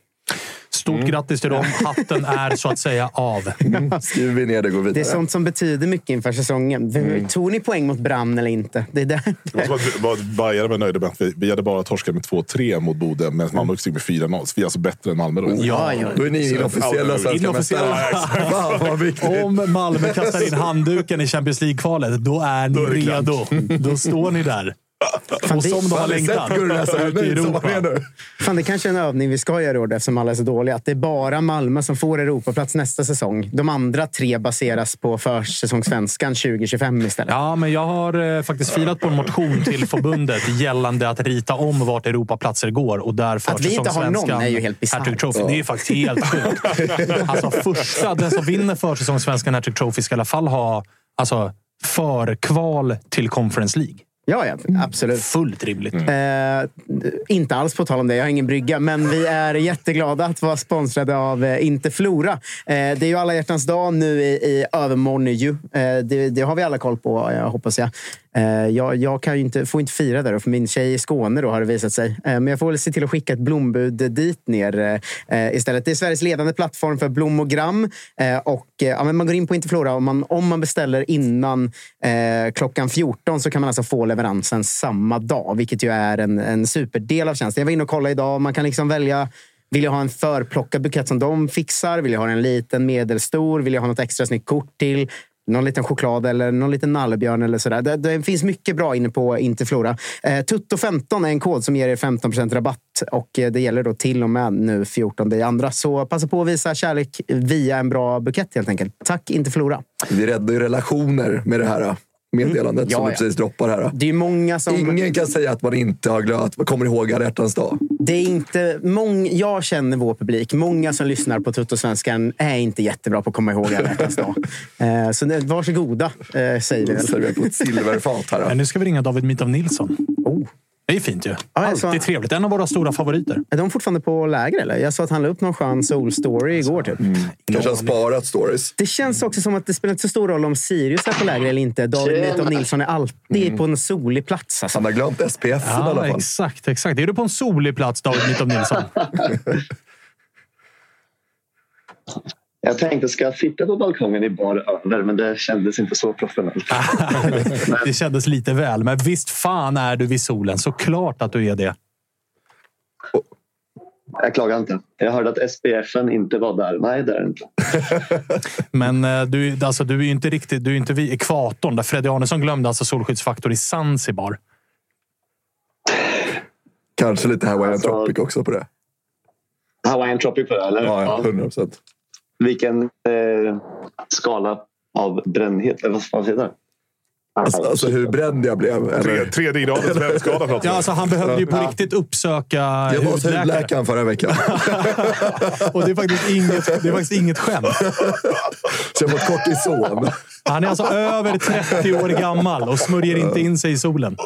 Stort mm. grattis till dem. Hatten är så att säga av. Mm. Skriver vi ner det går vidare. Det är sånt som betyder mycket inför säsongen. Mm. Tog ni poäng mot Brann eller inte? Det är där. Bajare var nöjda med att vi, vi hade bara torskat med 2-3 mot Bodö, medan Malmö gick med 4-0. Så vi är alltså bättre än Malmö då. Ja, ja. Då är ni inofficiella svenska mästare. Om Malmö kastar in handduken i Champions League-kvalet, då är ni då är redo. Då står ni där. Fan, och som de har längtat ut i Europa. Fan, det kanske är en övning vi ska göra i år eftersom alla är så dåliga. Att det är bara Malmö som får Europaplats nästa säsong. De andra tre baseras på försäsongssvenskan 2025 istället. Ja, men jag har eh, faktiskt filat på en motion till förbundet gällande att rita om vart Europaplatser går. Och där att vi inte har någon är ju helt bisarrt. Det är faktiskt helt sjukt. alltså, första, den som vinner försäsongssvenskan Hattrick Trophy ska i alla fall ha alltså, förkval till Conference League. Ja, ja absolut. Fullt rimligt. Mm. Eh, inte alls på tal om det, jag har ingen brygga. Men vi är jätteglada att vara sponsrade av eh, Interflora. Eh, det är ju alla hjärtans dag nu i, i övermorgon. Ju. Eh, det, det, har vi alla koll på, jag hoppas jag. Eh, jag, jag kan inte, får inte fira där, för min tjej är i Skåne då, har det visat sig. Eh, men jag får väl se till att skicka ett blombud dit ner eh, istället. Det är Sveriges ledande plattform för blomogram. Och, ja, men man går in på Interflora. och man, om man beställer innan klockan 14 så kan man alltså få leveransen samma dag, vilket ju är en, en superdel av tjänsten. Jag var inne och kollade idag. Man kan liksom välja vill jag ha en förplockad bukett som de fixar? Vill jag ha en liten, medelstor? Vill jag ha något extra snyggt kort till? Någon liten choklad eller någon liten nallebjörn eller sådär. Det, det finns mycket bra inne på Interflora. Eh, Tutto15 är en kod som ger er 15% rabatt och eh, det gäller då till och med nu 14 i andra. Så passa på att visa kärlek via en bra bukett helt enkelt. Tack Interflora. Vi räddar ju relationer med det här meddelandet mm. ja, som du precis droppar här. Det är många som... Ingen kan säga att man inte har glömt, kommer ihåg alla hjärtans dag. Det är inte mång... Jag känner vår publik. Många som lyssnar på Tuttosvenskan är inte jättebra på att komma ihåg alla hjärtans dag. Eh, så varsågoda, eh, säger vi väl. Serverar på ett silverfat här. Men nu ska vi ringa David Mitov Nilsson. Oh. Det är fint ju. jag Alltid sa- trevligt. En av våra stora favoriter. Är de fortfarande på läger eller? Jag såg att han la upp någon skön sol-story igår typ. Kanske har sparat stories. Det känns också som att det spelar inte så stor roll om Sirius är på läger eller inte. David Tjena. Mitov Nilsson är alltid på en solig plats. Alltså. Han har glömt SPF i alla Ja, fall. exakt, exakt. Är du på en solig plats, David Mitov Nilsson? Jag tänkte, ska jag sitta på balkongen i bar över? Men det kändes inte så professionellt. det kändes lite väl, men visst fan är du vid solen. Såklart att du är det. Jag klagar inte. Jag hörde att SPFen inte var där. Nej, det är det inte. Men eh, du, alltså, du är ju inte riktigt du är inte vid ekvatorn. Där Freddy Arnesson glömde alltså solskyddsfaktor i Zanzibar. Kanske lite Hawaiian Alltså- Tropic också på det. Hawaiian Tropic på det, eller? Ja, Ja. 100 procent. Vilken eh, skala av brännhet? Eller vad fan heter det? Alltså, alltså hur bränd jag blev. Tre, tredje gradens brännskada pratar vi Ja, alltså, han behövde ju på riktigt uppsöka Jag var hos hudläkare. hudläkaren förra veckan. Och det är faktiskt inget, det är faktiskt inget skämt. Så jag har fått kortison. Han är alltså över 30 år gammal och smörjer inte in sig i solen.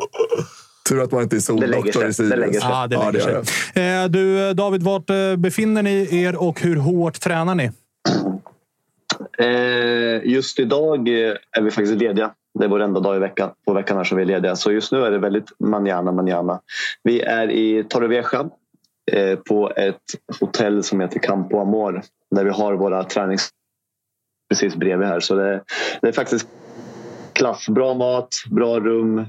Tur att man inte är Det soldoktor i Det lägger Sirius. sig. Ja, det Ja, lägger gör sig. Eh, Du, David, vart eh, befinner ni er och hur hårt tränar ni? Eh, just idag eh, är vi faktiskt lediga. Det är vår enda dag i veckan. På veckan här som vi är lediga. Så just nu är det väldigt manjana manjana. Vi är i Torrevieja eh, på ett hotell som heter Campo Amor. Där vi har våra tränings precis bredvid här. Så det, det är faktiskt klass. Bra mat, bra rum.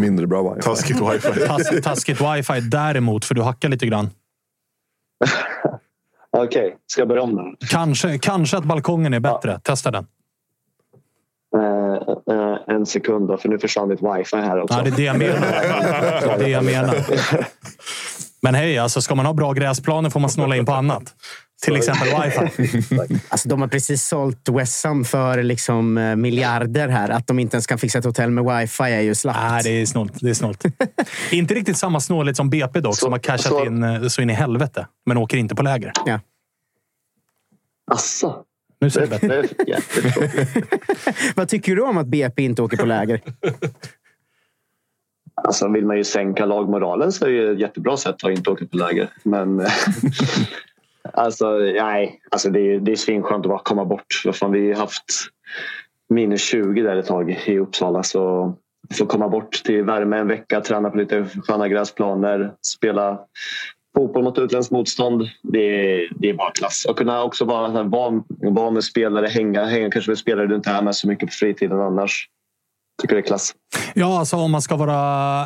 Mindre bra wifi. Taskigt wifi. Tas, taskigt wifi däremot, för du hackar lite grann. Okej, ska jag börja om nu? Kanske, kanske att balkongen är bättre. Testa den. Eh, eh, en sekund då, för nu försvann mitt wifi här också. Ja, det är det jag menar. Det är det jag menar. Men hej, alltså, ska man ha bra gräsplaner får man snåla in på annat. Till exempel wifi. Alltså, de har precis sålt West Ham för liksom, eh, miljarder här. Att de inte ens kan fixa ett hotell med wifi är ju slappt. Nej, det är snålt. Det är snålt. inte riktigt samma snålhet som BP dock, Så- som har cashat så- in eh, så in i helvete. Men åker inte på läger. Ja. Asså, Nu ser det, det bättre. Vad tycker du om att BP inte åker på läger? Alltså vill man ju sänka lagmoralen så är det ju ett jättebra sätt att inte åka på läger. Men alltså nej, alltså det är, det är svinskönt att bara komma bort. Fan, vi har haft minus 20 där ett tag i Uppsala så få komma bort till värme en vecka, träna på lite sköna gräsplaner, spela fotboll mot utländskt motstånd. Det är, det är bara klass. Och kunna också vara, här, vara, vara med spelare, hänga, hänga kanske med spelare du inte är med så mycket på fritiden annars. Tycker det är klass. Ja, alltså om man ska vara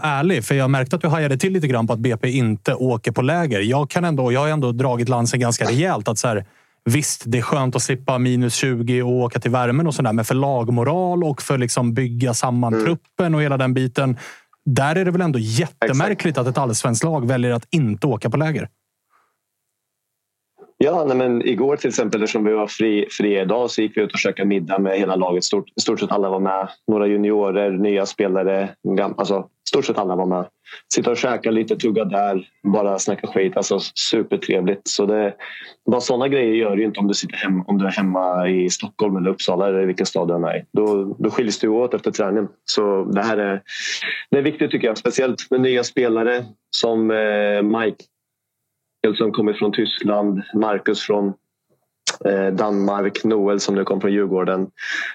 ärlig. För jag märkte att du hajade till lite grann på att BP inte åker på läger. Jag, kan ändå, jag har ändå dragit lansen ganska rejält. Att så här, visst, det är skönt att slippa minus 20 och åka till värmen och sådär. Men för lagmoral och för liksom bygga samman truppen och hela den biten. Där är det väl ändå jättemärkligt att ett allsvenskt lag väljer att inte åka på läger. Ja, nej, men igår till exempel eftersom vi var fri, fria idag så gick vi ut och käkade middag med hela laget. Stort, stort sett alla var med. Några juniorer, nya spelare. Gamla, alltså, stort sett alla var med. Sitta och käka lite, tugga där, bara snacka skit. Alltså supertrevligt. Så det, bara sådana grejer gör du inte om du sitter hem, om du är hemma i Stockholm eller Uppsala eller vilken stad du än är i. Då, då skiljs du åt efter träningen. Så det här är, det är viktigt tycker jag. Speciellt med nya spelare som eh, Mike som kommer från Tyskland, Marcus från eh, Danmark, Noel som nu kom från Djurgården.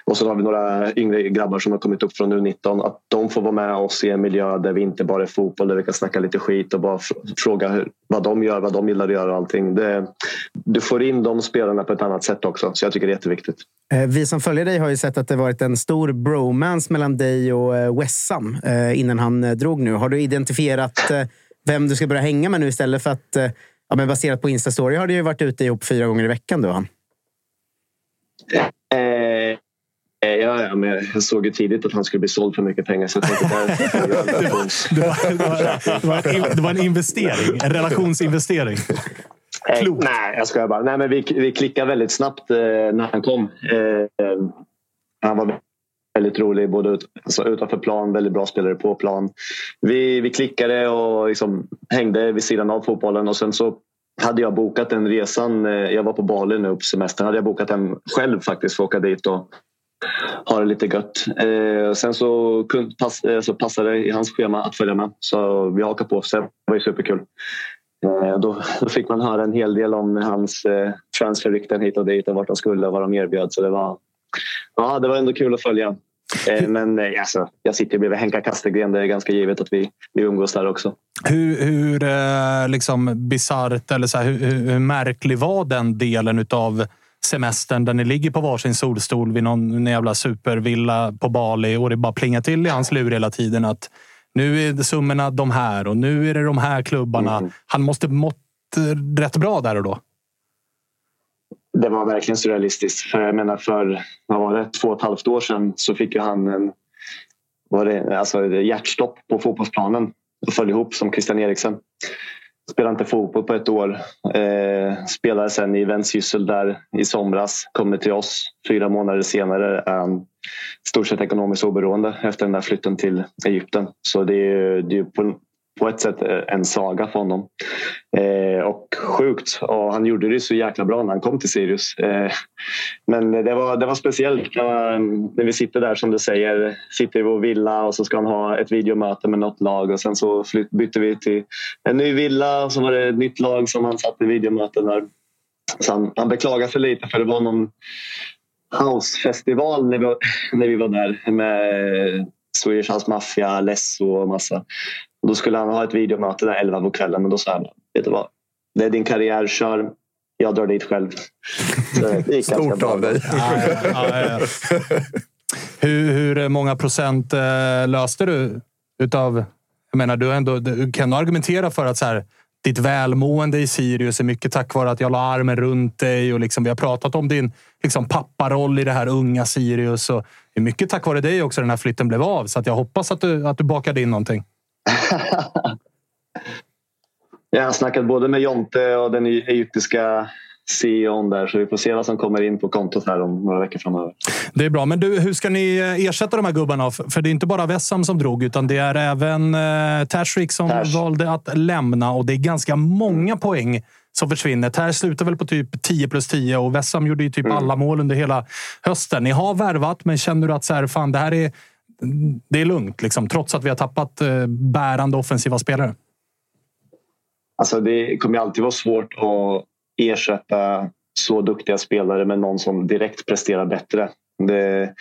Och så har vi några yngre grabbar som har kommit upp från U19. Att de får vara med oss i en miljö där vi inte bara är fotboll, där vi kan snacka lite skit och bara fråga hur, vad de gör, vad de gillar att göra och allting. Det, du får in de spelarna på ett annat sätt också, så jag tycker det är jätteviktigt. Eh, vi som följer dig har ju sett att det varit en stor bromance mellan dig och eh, Wessam eh, innan han drog nu. Har du identifierat vem du ska börja hänga med nu istället för att Ja, men baserat på Insta-story har du ju varit ute ihop fyra gånger i veckan. Du, han. Eh, eh, ja, ja, men jag såg ju tidigt att han skulle bli såld för mycket pengar. Så jag tänkte där, Det var, det, var, det, var en, det var en investering. En relationsinvestering. Eh, Klokt. nej, jag skojar bara. Nej, men vi, vi klickade väldigt snabbt eh, när han kom. Eh, eh, han var väldigt rolig både ut, alltså utanför plan, väldigt bra spelare på plan. Vi, vi klickade och liksom hängde vid sidan av fotbollen och sen så hade jag bokat den resan. Eh, jag var på Bali nu på semestern. Hade jag bokat den själv faktiskt för att åka dit och ha det lite gött. Eh, sen så, kun, pass, eh, så passade det i hans schema att följa med. Så vi hakade på. Så det var ju superkul. Eh, då, då, fick man höra en hel del om hans eh, transferrykten hit och dit och vart han skulle och vad de erbjöd. Så det var, ja, det var ändå kul att följa. Eh, men eh, alltså, jag sitter bredvid Henka Kastegren. Det är ganska givet att vi, vi umgås där också. Hur, hur eh, liksom bisarrt eller så här, hur, hur, märklig var den delen av semestern där ni ligger på varsin solstol vid någon jävla supervilla på Bali och det bara plingar till i hans lur hela tiden att nu är summorna de här och nu är det de här klubbarna. Mm. Han måste mått rätt bra där och då. Det var verkligen surrealistiskt. För jag menar för vad var det, två och ett halvt år sedan så fick ju han en var det, alltså hjärtstopp på fotbollsplanen och föll ihop som Christian Eriksen. Spelade inte fotboll på ett år. Eh, spelade sen i Vendsyssel där i somras. Kommer till oss. Fyra månader senare är han stort sett ekonomiskt oberoende efter den där flytten till Egypten. Så det är, det är på, på ett sätt eh, en saga för honom. Eh, och sjukt. Och han gjorde det så jäkla bra när han kom till Sirius. Eh, men det var, det var speciellt när, mm, när, vi sitter där som du säger. Sitter i vår villa och så ska han ha ett videomöte med något lag och sen så flytt, bytte vi till en ny villa och så var det ett nytt lag som han satt i videomöten där. Så han, han beklagade sig lite för det var någon housefestival när vi, när vi var där med Swedish House Mafia, Lesso och massa. Och då skulle han ha ett videomöte där 11 på kvällen och då sa han vet du vad? Det är din karriär, kör. Jag drar dit själv. Stort av dig. Hur, hur många procent eh, löste du utav... Jag menar, du, ändå, du kan argumentera för att så här, ditt välmående i Sirius är mycket tack vare att jag la armen runt dig och liksom, vi har pratat om din liksom, papparoll i det här unga Sirius. Och det är mycket tack vare dig också den här flytten blev av. Så att jag hoppas att du, att du bakade in någonting. Jag har snackat både med Jonte och den egyptiska CEOn där så vi får se vad som kommer in på kontot här om några veckor framöver. Det är bra. Men du, hur ska ni eh, ersätta de här gubbarna? För det är inte bara Vessam som drog utan det är även eh, Tashrik som Tash. valde att lämna och det är ganska många poäng som försvinner. Tär slutar väl på typ 10 plus 10 och Vessam gjorde ju typ mm. alla mål under hela hösten. Ni har värvat, men känner du att så här, fan, det här är det är lugnt, liksom, trots att vi har tappat eh, bärande offensiva spelare? Alltså, det kommer alltid vara svårt att ersätta så duktiga spelare med någon som direkt presterar bättre. Det,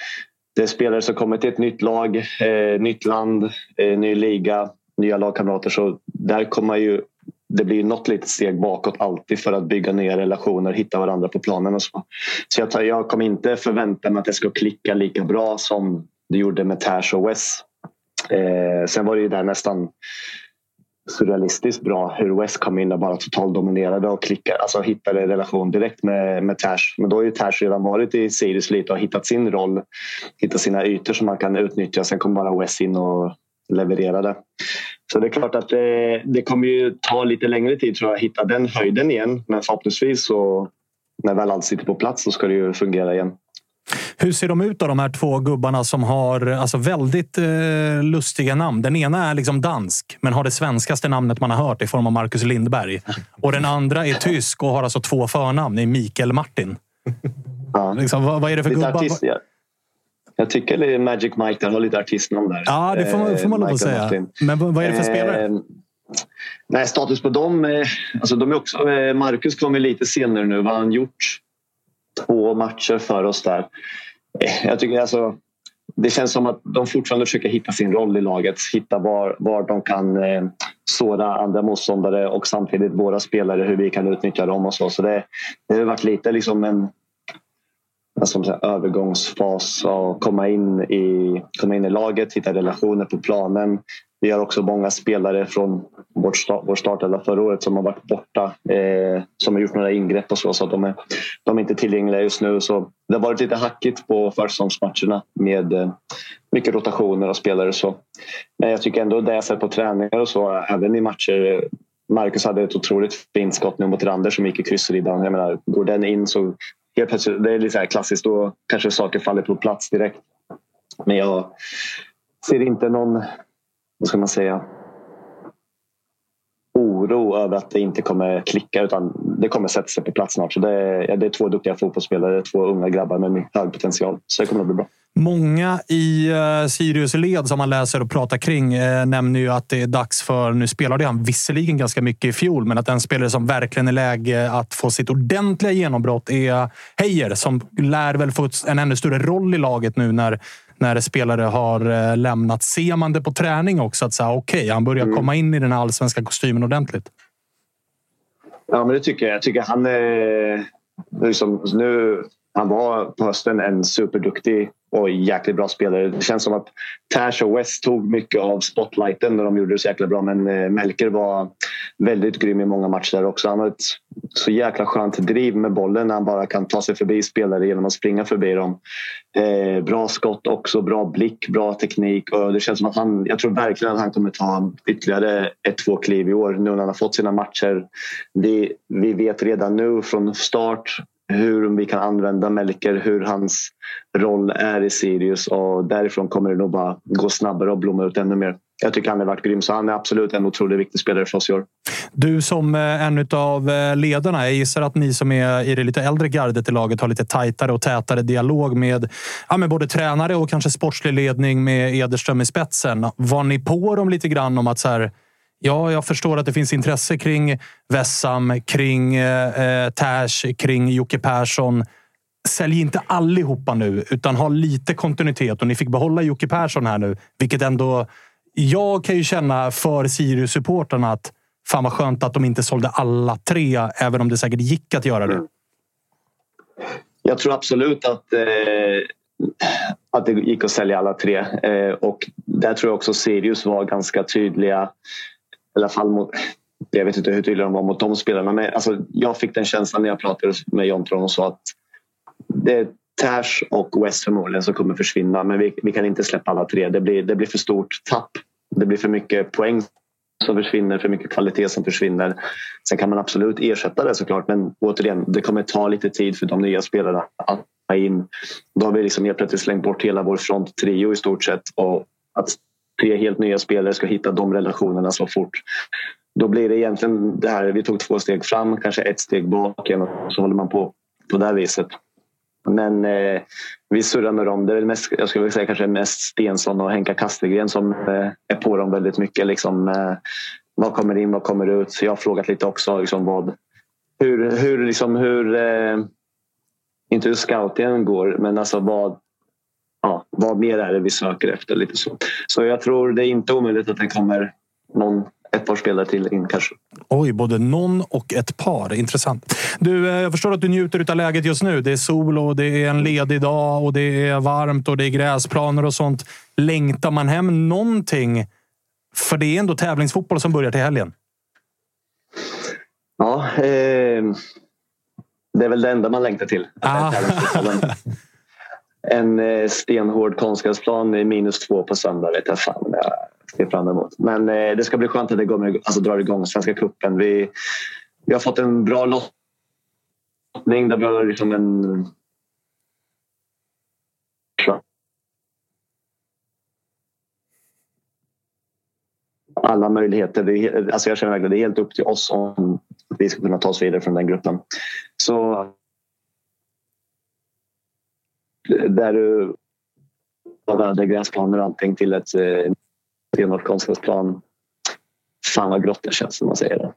det är spelare som kommer till ett nytt lag, eh, nytt land, eh, ny liga, nya lagkamrater. Så där kommer ju, det blir något litet steg bakåt alltid för att bygga nya relationer, hitta varandra på planen och så. Så jag, jag kommer inte förvänta mig att det ska klicka lika bra som det gjorde med Tash och Wes. Eh, sen var det ju där nästan surrealistiskt bra hur West kom in och bara totaldominerade och klickade, alltså hittade relation direkt med, med Tash. Men då har ju Tash redan varit i Sirius lite och hittat sin roll, hittat sina ytor som man kan utnyttja. Sen kom bara West in och levererade. Så det är klart att det, det kommer ju ta lite längre tid tror jag att hitta den höjden igen. Men förhoppningsvis så när väl allt sitter på plats så ska det ju fungera igen. Hur ser de ut då, de här två gubbarna som har alltså, väldigt eh, lustiga namn? Den ena är liksom dansk, men har det svenskaste namnet man har hört i form av Marcus Lindberg. Och den andra är tysk och har alltså två förnamn, är Mikael Martin. Ja. Liksom, vad, vad, är det för lite gubbar? Artist, ja. Jag tycker Magic Mike där har lite artistnamn där. Ja, det får man, får man lov att säga. Martin. Men vad är det för spelare? Eh, nej, status på dem. Eh, alltså de är också, eh, Marcus kom ju lite senare nu. Vad har han gjort? Två matcher för oss där. Eh, jag tycker alltså, det känns som att de fortfarande försöker hitta sin roll i laget. Hitta var, var de kan eh, såra andra motståndare och samtidigt våra spelare, hur vi kan utnyttja dem och så. Så det, det har varit lite liksom en som övergångsfas och komma in, i, komma in i laget, hitta relationer på planen, vi har också många spelare från vår, start, vår startelva förra året som har varit borta. Eh, som har gjort några ingrepp och så. Så de är, de är inte tillgängliga just nu. Så det har varit lite hackigt på försäsongsmatcherna med eh, mycket rotationer av spelare. Så. Men jag tycker ändå det jag sett på träningar och så, även i matcher. Eh, Marcus hade ett otroligt fint skott nu mot Rander som gick i kryssribban. Jag menar, går den in så helt plötsligt, det är lite så klassiskt. Då kanske saker faller på plats direkt. Men jag ser inte någon vad ska man säga, oro över att det inte kommer klicka utan det kommer sätta sig på plats snart. Så det, är, det är två duktiga fotbollsspelare, två unga grabbar med hög potential. Så det kommer att bli bra. Många i eh, Sirius led som man läser och pratar kring eh, nämner ju att det är dags för, nu spelade han visserligen ganska mycket i fjol, men att den spelare som verkligen är läge att få sitt ordentliga genombrott är Heijer som lär väl få en ännu större roll i laget nu när när spelare har uh, lämnat. Ser man det på träning också? Att säga, okej, okay, han börjar mm. komma in i den allsvenska kostymen ordentligt. Ja, men det tycker jag. Jag tycker han är... Liksom, nu, han var på hösten en superduktig och jäkligt bra spelare. Det känns som att Tash och West tog mycket av spotlighten när de gjorde det så jäkla bra. Men eh, Melker var väldigt grym i många matcher också. Han har ett så jäkla skönt driv med bollen när han bara kan ta sig förbi spelare genom att springa förbi dem. Eh, bra skott också, bra blick, bra teknik. Och det känns som att han, jag tror verkligen att han kommer ta ytterligare ett, två kliv i år nu när han har fått sina matcher. Vi, vi vet redan nu från start hur vi kan använda Melker, hur hans roll är i Sirius och därifrån kommer det nog bara gå snabbare och blomma ut ännu mer. Jag tycker han har varit grym, så han är absolut en otroligt viktig spelare för oss i år. Du som eh, en av eh, ledarna, jag gissar att ni som är i det lite äldre gardet i laget har lite tajtare och tätare dialog med, ja, med både tränare och kanske sportslig ledning med Ederström i spetsen. Var ni på dem lite grann om att så här, Ja, jag förstår att det finns intresse kring Vessam, kring eh, eh Tash, kring Jocke Persson. Sälj inte allihopa nu, utan ha lite kontinuitet. Och ni fick behålla Jocke Persson här nu, vilket ändå... Jag kan ju känna för Sirius-supportrarna att fan vad skönt att de inte sålde alla tre, även om det säkert gick att göra det. Mm. Jag tror absolut att, eh, att det gick att sälja alla tre. Eh, och där tror jag också Sirius var ganska tydliga i alla fall mot, jag vet inte hur tydliga de var mot de spelarna men alltså, jag fick den känslan när jag pratade med Jontron och sa att det är Tash och West förmodligen som kommer försvinna men vi, vi kan inte släppa alla tre. Det blir, det blir för stort tapp. Det blir för mycket poäng som försvinner, för mycket kvalitet som försvinner. Sen kan man absolut ersätta det såklart men återigen, det kommer ta lite tid för de nya spelarna att ta in. Då har vi liksom helt plötsligt slängt bort hela vår fronttrio i stort sett och att tre helt nya spelare ska hitta de relationerna så fort. Då blir det egentligen det här, vi tog två steg fram, kanske ett steg bak igen och så håller man på på det här viset. Men eh, vi surrar med dem. Det är mest, jag skulle säga kanske mest Stensson och Henka Kastegren som eh, är på dem väldigt mycket. Liksom, eh, vad kommer in, vad kommer ut? Så jag har frågat lite också liksom, vad, hur, hur, liksom, hur eh, inte hur scoutingen går, men alltså vad, ja, vad mer är det vi söker efter? Lite så. så jag tror det är inte omöjligt att det kommer någon ett par spelare till in kanske. Oj, både någon och ett par. Intressant. Du, eh, jag förstår att du njuter av läget just nu. Det är sol och det är en ledig dag och det är varmt och det är gräsplaner och sånt. Längtar man hem någonting? För det är ändå tävlingsfotboll som börjar till helgen. Ja, eh, det är väl det enda man längtar till. Ah. en eh, stenhård konstgräsplan i minus två på söndag vet jag fan jag ser fram emot. Men eh, det ska bli skönt att det går, alltså, drar igång Svenska cupen. Vi, vi har fått en bra lottning där vi har liksom en alla möjligheter. Det är, alltså jag känner verkligen att det är helt upp till oss om vi ska kunna ta oss vidare från den gruppen. Så där du hade gräsplaner och allting till ett eh, stenhårt konstgräsplan. Fan vad grått det känns när man säger det.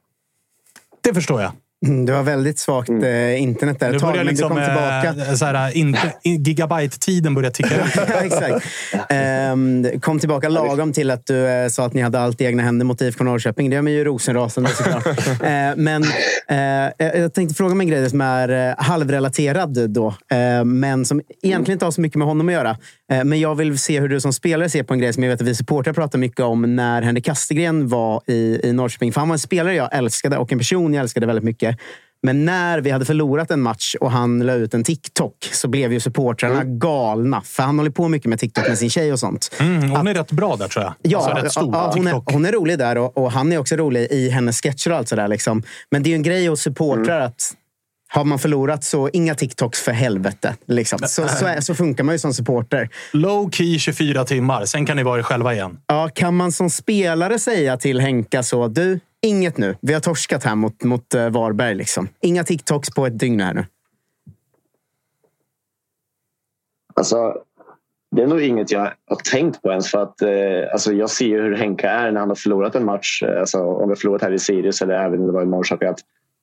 Det förstår jag. Mm, det var väldigt svagt mm. eh, internet där ett tag, men liksom, du kom tillbaka. Eh, så här, in, gigabyte-tiden började ticka ut. exakt. Eh, kom tillbaka lagom till att du eh, sa att ni hade allt i egna händer mot IFK Norrköping. Det gör mig ju rosenrasande såklart. eh, men eh, jag tänkte fråga mig en grej som är eh, halvrelaterad då, men som egentligen inte har så mycket med honom att göra. Men jag vill se hur du som spelare ser på en grej som jag vet att vi supportrar pratar mycket om när Henrik Kastegren var i, i Norrköping. För han var en spelare jag älskade och en person jag älskade väldigt mycket. Men när vi hade förlorat en match och han la ut en TikTok så blev ju supportrarna mm. galna. För han håller på mycket med TikTok med sin tjej och sånt. Mm, hon är rätt bra där tror jag. Ja, alltså, ja hon, är, hon är rolig där och, och, han är också rolig i hennes sketcher och allt sådär. Liksom. Men det är ju en grej hos supportrar mm. att har man förlorat så inga TikToks för helvete. Liksom. Så, så, är, så, funkar man ju som supporter. Low key 24 timmar, sen kan ni vara er själva igen. Ja, kan man som spelare säga till Henka så, du, Inget nu. Vi har torskat här mot, mot eh, Varberg. Liksom. Inga TikToks på ett dygn här nu. Alltså, det är nog inget jag har tänkt på ens. För att, eh, alltså, jag ser ju hur Henka är när han har förlorat en match. Eh, alltså, om vi har förlorat här i Sirius eller även om det var i Norrköping. Att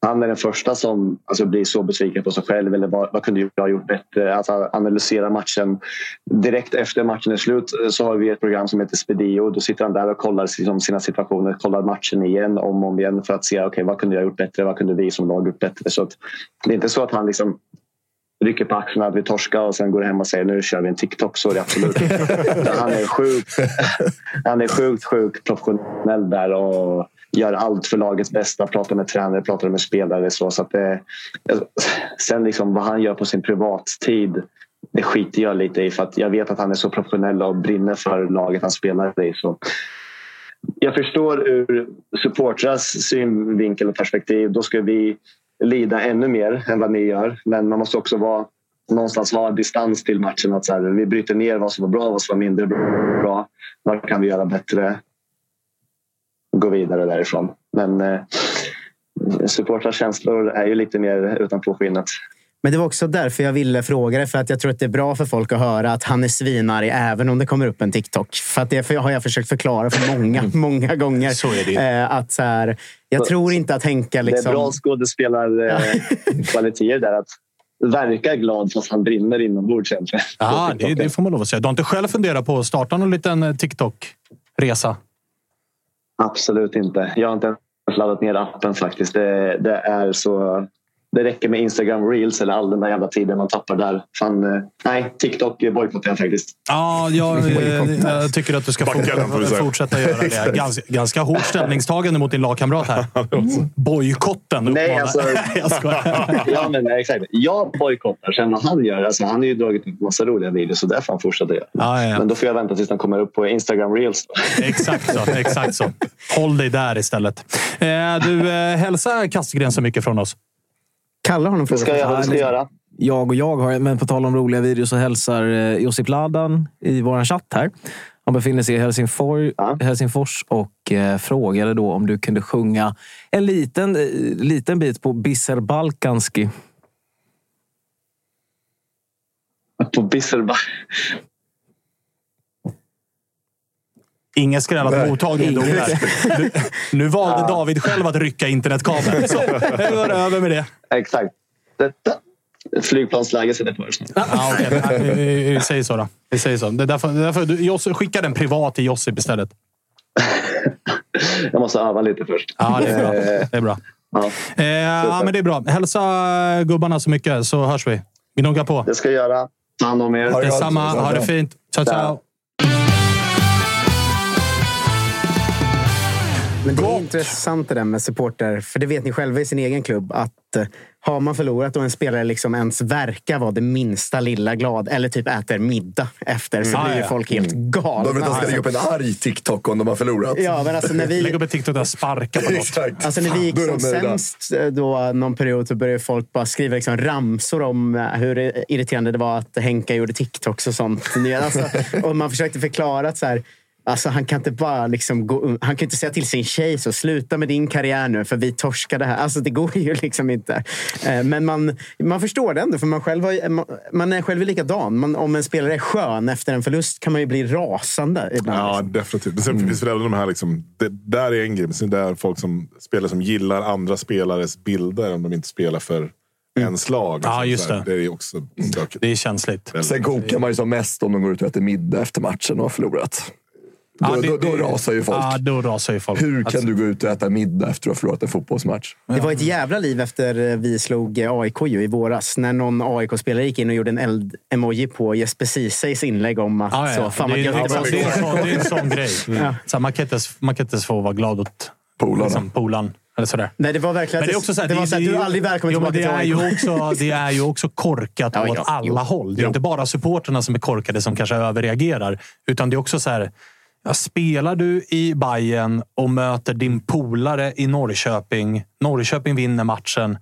han är den första som alltså, blir så besviken på sig själv. Eller vad, vad kunde jag ha gjort bättre? Att alltså, analysera matchen. Direkt efter matchen är slut så har vi ett program som heter Spedio. Då sitter han där och kollar liksom, sina situationer. Kollar matchen igen om och om igen för att se okay, vad kunde jag ha gjort bättre? Vad kunde vi som lag gjort bättre? Så att, det är inte så att han liksom rycker på axlarna att vi torskar och sen går hem och säger nu kör vi en TikTok. Så är det absolut Han är sjukt, han är sjukt, sjukt professionell där och gör allt för lagets bästa. Pratar med tränare, pratar med spelare. Så, så att eh, det, sen liksom vad han gör på sin privattid det skiter jag lite i för att jag vet att han är så professionell och brinner för laget han spelar i. Så jag förstår ur supportrars synvinkel och perspektiv. Då ska vi lida ännu mer än vad ni gör. Men man måste också vara, någonstans ha distans till matchen. Att så här, vi bryter ner vad som var bra, vad som var mindre bra. Vad kan vi göra bättre? Gå vidare därifrån. Men eh, supportrars känslor är ju lite mer utanpå skinnet. Men det var också därför jag ville fråga det. För att jag tror att det är bra för folk att höra att han är svinarg även om det kommer upp en TikTok. För att det har jag försökt förklara för många, många gånger. Så är det. Eh, att så här, jag tror inte att Henka... Liksom... Det är bra skådespelarkvaliteter där. Att verka glad fast han brinner inombords. Ja, det, det får man lov att säga. Du har inte själv funderat på att starta någon liten eh, TikTok-resa? Absolut inte. Jag har inte ens laddat ner appen faktiskt. Det, det är så det räcker med Instagram reels eller all den där jävla tiden man tappar där. Fan, eh, nej, TikTok bojkottar jag faktiskt. Ja, jag, eh, jag tycker att du ska for, fortsätta göra det. Ganska, ganska hårt ställningstagande mot din lagkamrat här. Bojkotten Nej, alltså, jag ja, men, exakt. Jag bojkottar. Sen vad han gör. Alltså, han har ju dragit en massa roliga videos så därför han fortsätter göra. Ja, ja. Men då får jag vänta tills den kommer upp på Instagram reels. exakt så. Exakt så. Håll dig där istället. Eh, du, hälsa Kastgren så mycket från oss. Kalle har någon fråga. Det ska jag, ska göra. Jag och jag har, men på tal om roliga videos så hälsar eh, Josip Ladan i vår chatt här. Han befinner sig i Helsingfors, ja. Helsingfors och eh, frågade då om du kunde sjunga en liten, eh, liten bit på Bisser Balkanski. På Bisser Ingen skrällat mottagning dog Nu, nu valde ja. David själv att rycka internetkabeln. Så nu var det över med det. Exakt. Detta. Flygplansläge sätter på ah, okay. vi, vi, säger så då. Vi säger så. Det är därför, det är därför du, Josse, skicka den privat till Josip istället. Jag måste öva lite först. Ja, det är bra. Det är bra. Ja. Eh, ja, men det är bra. Hälsa gubbarna så mycket så hörs vi. Gnuggar på. Det ska jag göra. Ta hand om er. Detsamma. Ha det fint. Ciao, ciao. Men det är intressant det där med supporter. För det vet ni själva i sin egen klubb. Att eh, har man förlorat och en spelare liksom ens verkar vara det minsta lilla glad eller typ äter middag efter så mm. blir ju folk helt mm. galna. De vet att de ska lägga upp en arg TikTok om de har förlorat. Ja, men alltså när vi... Lägg upp en TikTok där sparka på något. Exakt. Alltså när vi gick som sämst eh, då, någon period så började folk bara skriva liksom ramsor om eh, hur irriterande det var att Henka gjorde TikToks och sånt. Alltså, och man försökte förklara att så här, Alltså, han kan inte bara liksom gå, Han kan inte säga till sin tjej så sluta med din karriär nu för vi torskade här. Alltså, det går ju liksom inte. Eh, men man, man förstår det ändå, för man, själv har, man är själv likadan. Man, om en spelare är skön efter en förlust kan man ju bli rasande. Ibland, ja, liksom. definitivt. Sen mm. finns det även de här... Liksom, det där är en grej. Men det är folk som spelar som gillar andra spelares bilder om de inte spelar för mm. ens lag. Ja, just det. Det är också stökigt. Det är känsligt. Sen kokar man ju som mest om de går ut och äter middag efter matchen och har förlorat. Då, ja, det, då, då, rasar ju folk. Ja, då rasar ju folk. Hur kan alltså, du gå ut och äta middag efter att ha förlorat en fotbollsmatch? Det var ett jävla liv efter eh, vi slog eh, AIK ju i våras. När någon AIK-spelare gick in och gjorde en eld-emoji på Jesper Cesars inlägg om att... Ja, ja. Så, fan, det, är, det, det, är, det är en sån grej. Mm. Så man, kan inte, man kan inte få vara glad åt polarna. Liksom, polan. Eller sådär. Nej, det var verkligen Men det är också så här, det, var så här, du är aldrig välkommen tillbaka det är, ju också, det är ju också korkat ja, åt ja, alla jo, håll. Det är jo. inte bara supporterna som är korkade som kanske överreagerar. Utan det är också så här, Ja, spelar du i Bayern och möter din polare i Norrköping. Norrköping vinner matchen.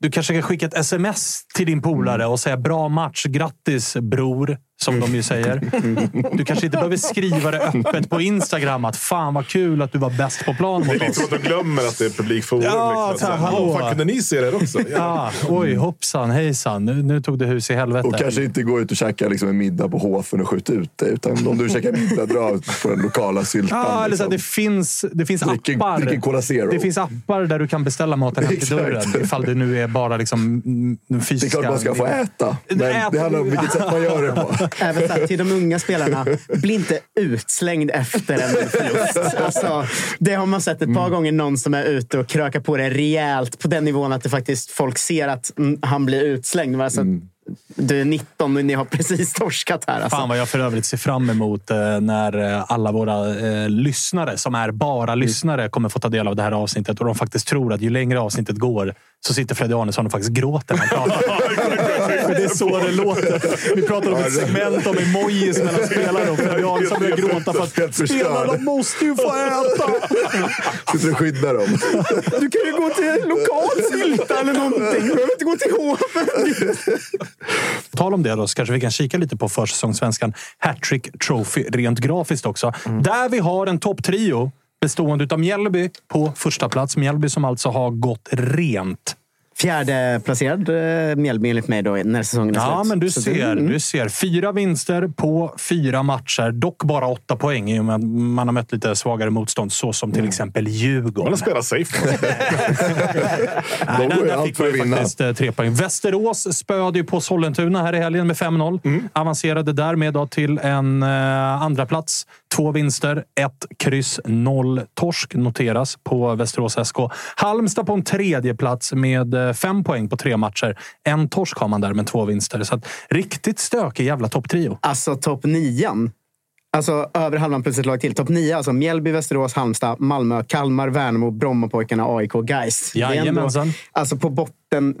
Du kanske kan skicka ett sms till din polare och säga bra match, grattis bror som de ju säger. Du kanske inte behöver skriva det öppet på Instagram att fan vad kul att du var bäst på plan Det är mot lite oss. som att de glömmer att det är publikforum. Ja, liksom. tack, hallå. "Åh, Fan, kunde ni se det också? Ja, oj, hoppsan, hejsan. Nu, nu tog det hus i helvete. Och kanske inte gå ut och käka liksom en middag på Hofen och skjuta ut det. Utan om du käkar middag, dra på den lokala syltan. Ja, eller så, liksom. det finns, det finns Drick appar. drick Cola Zero. Det finns appar där du kan beställa maten hem till dörren. Ifall det nu är bara liksom mm, Det är fysiska... klart man ska få äta. Men Äta. det handlar om vilket sätt man gör det på. Även så här, till de unga spelarna, bli inte utslängd efter en förlust. Alltså, det har man sett ett par gånger, någon som är ute och krökar på det rejält på den nivån att det faktiskt folk ser att mm, han blir utslängd. Alltså, Du är 19 och ni har precis torskat här. Alltså. Fan vad jag för övrigt ser fram emot eh, när eh, alla våra eh, lyssnare, som är bara lyssnare, kommer få ta del av det här avsnittet. Och de faktiskt tror att ju längre avsnittet går så sitter Freddy Arnesson och faktiskt gråter. För det är så det låter. Vi pratar om ett segment om emojis mellan spelare och Freddy Arnesson börjar gråta för att spelarna måste ju få äta. Sitter och skyddar dem. Du kan ju gå till lokal sylta eller någonting. Du behöver inte gå till Hofen. På tal om det då, så kanske vi kan kika lite på försäsongssvenskan Hattrick Trophy rent grafiskt också. Där vi har en topptrio bestående av Mjällby på första plats. Mjällby som alltså har gått rent. Fjärde placerad eh, Mjällby enligt mig då, när säsongen är slut. Ja, men du Så ser, mm. du ser. Fyra vinster på fyra matcher. Dock bara åtta poäng i och med att man har mött lite svagare motstånd, så som till exempel Man Djurgården. har spelat safe. Nej, går ju där allt fick för man att ju vinna. faktiskt eh, tre poäng. Västerås spöade ju på Sollentuna här i helgen med 5-0. Mm. Avancerade därmed då till en eh, andra plats. Två vinster, ett kryss, noll torsk noteras på Västerås SK. Halmstad på en tredje plats med fem poäng på tre matcher. En torsk har man där med två vinster. Så att, riktigt stökig jävla topptrio. Alltså topp nian. Alltså över halvan plus ett lag till. Topp nio, alltså Mjällby, Västerås, Halmstad, Malmö, Kalmar, Värnamo, Brommapojkarna, AIK, Gais. Är ändå- Jajamensan. Alltså på botten...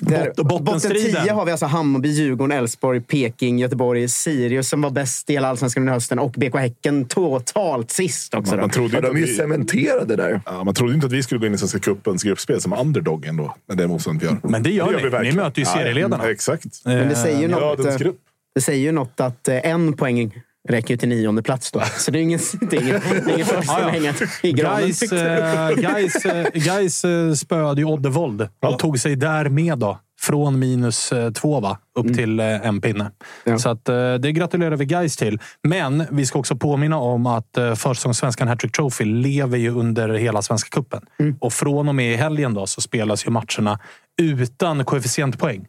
Där, Bot- botten 10 har vi alltså Hammarby, Djurgården, Elfsborg, Peking, Göteborg, Sirius som var bäst i hela allsvenskan under hösten och BK Häcken totalt sist också. Man, man, trodde Ja, inte de är att ju vi, cementerade där. ja, man trodde inte att vi skulle gå in i Svenska cupens gruppspel som underdog ändå. Men det motståndet vi gör. Men det gör ni. Ni verkligen. möter ju serieledarna. Ja, exakt. Men det säger ju något, eh, det säger ju något att eh, en poäng räcker ju till nionde plats då. Så det är ingen, det är ingen, det är ingen första Ja, ja. hänga i granen. Gais, eh, Gais, eh, Gais eh, spöade ju Oddevold och Ja. tog sig därmed då från minus två va, upp till eh, en pinne. Ja. Så att, det gratulerar vi Gais till. Men vi ska också påminna om att försäsongssvenskan Hattrick Trophy lever ju under hela Svenska cupen. Och från och med i helgen då så spelas ju matcherna utan koefficientpoäng.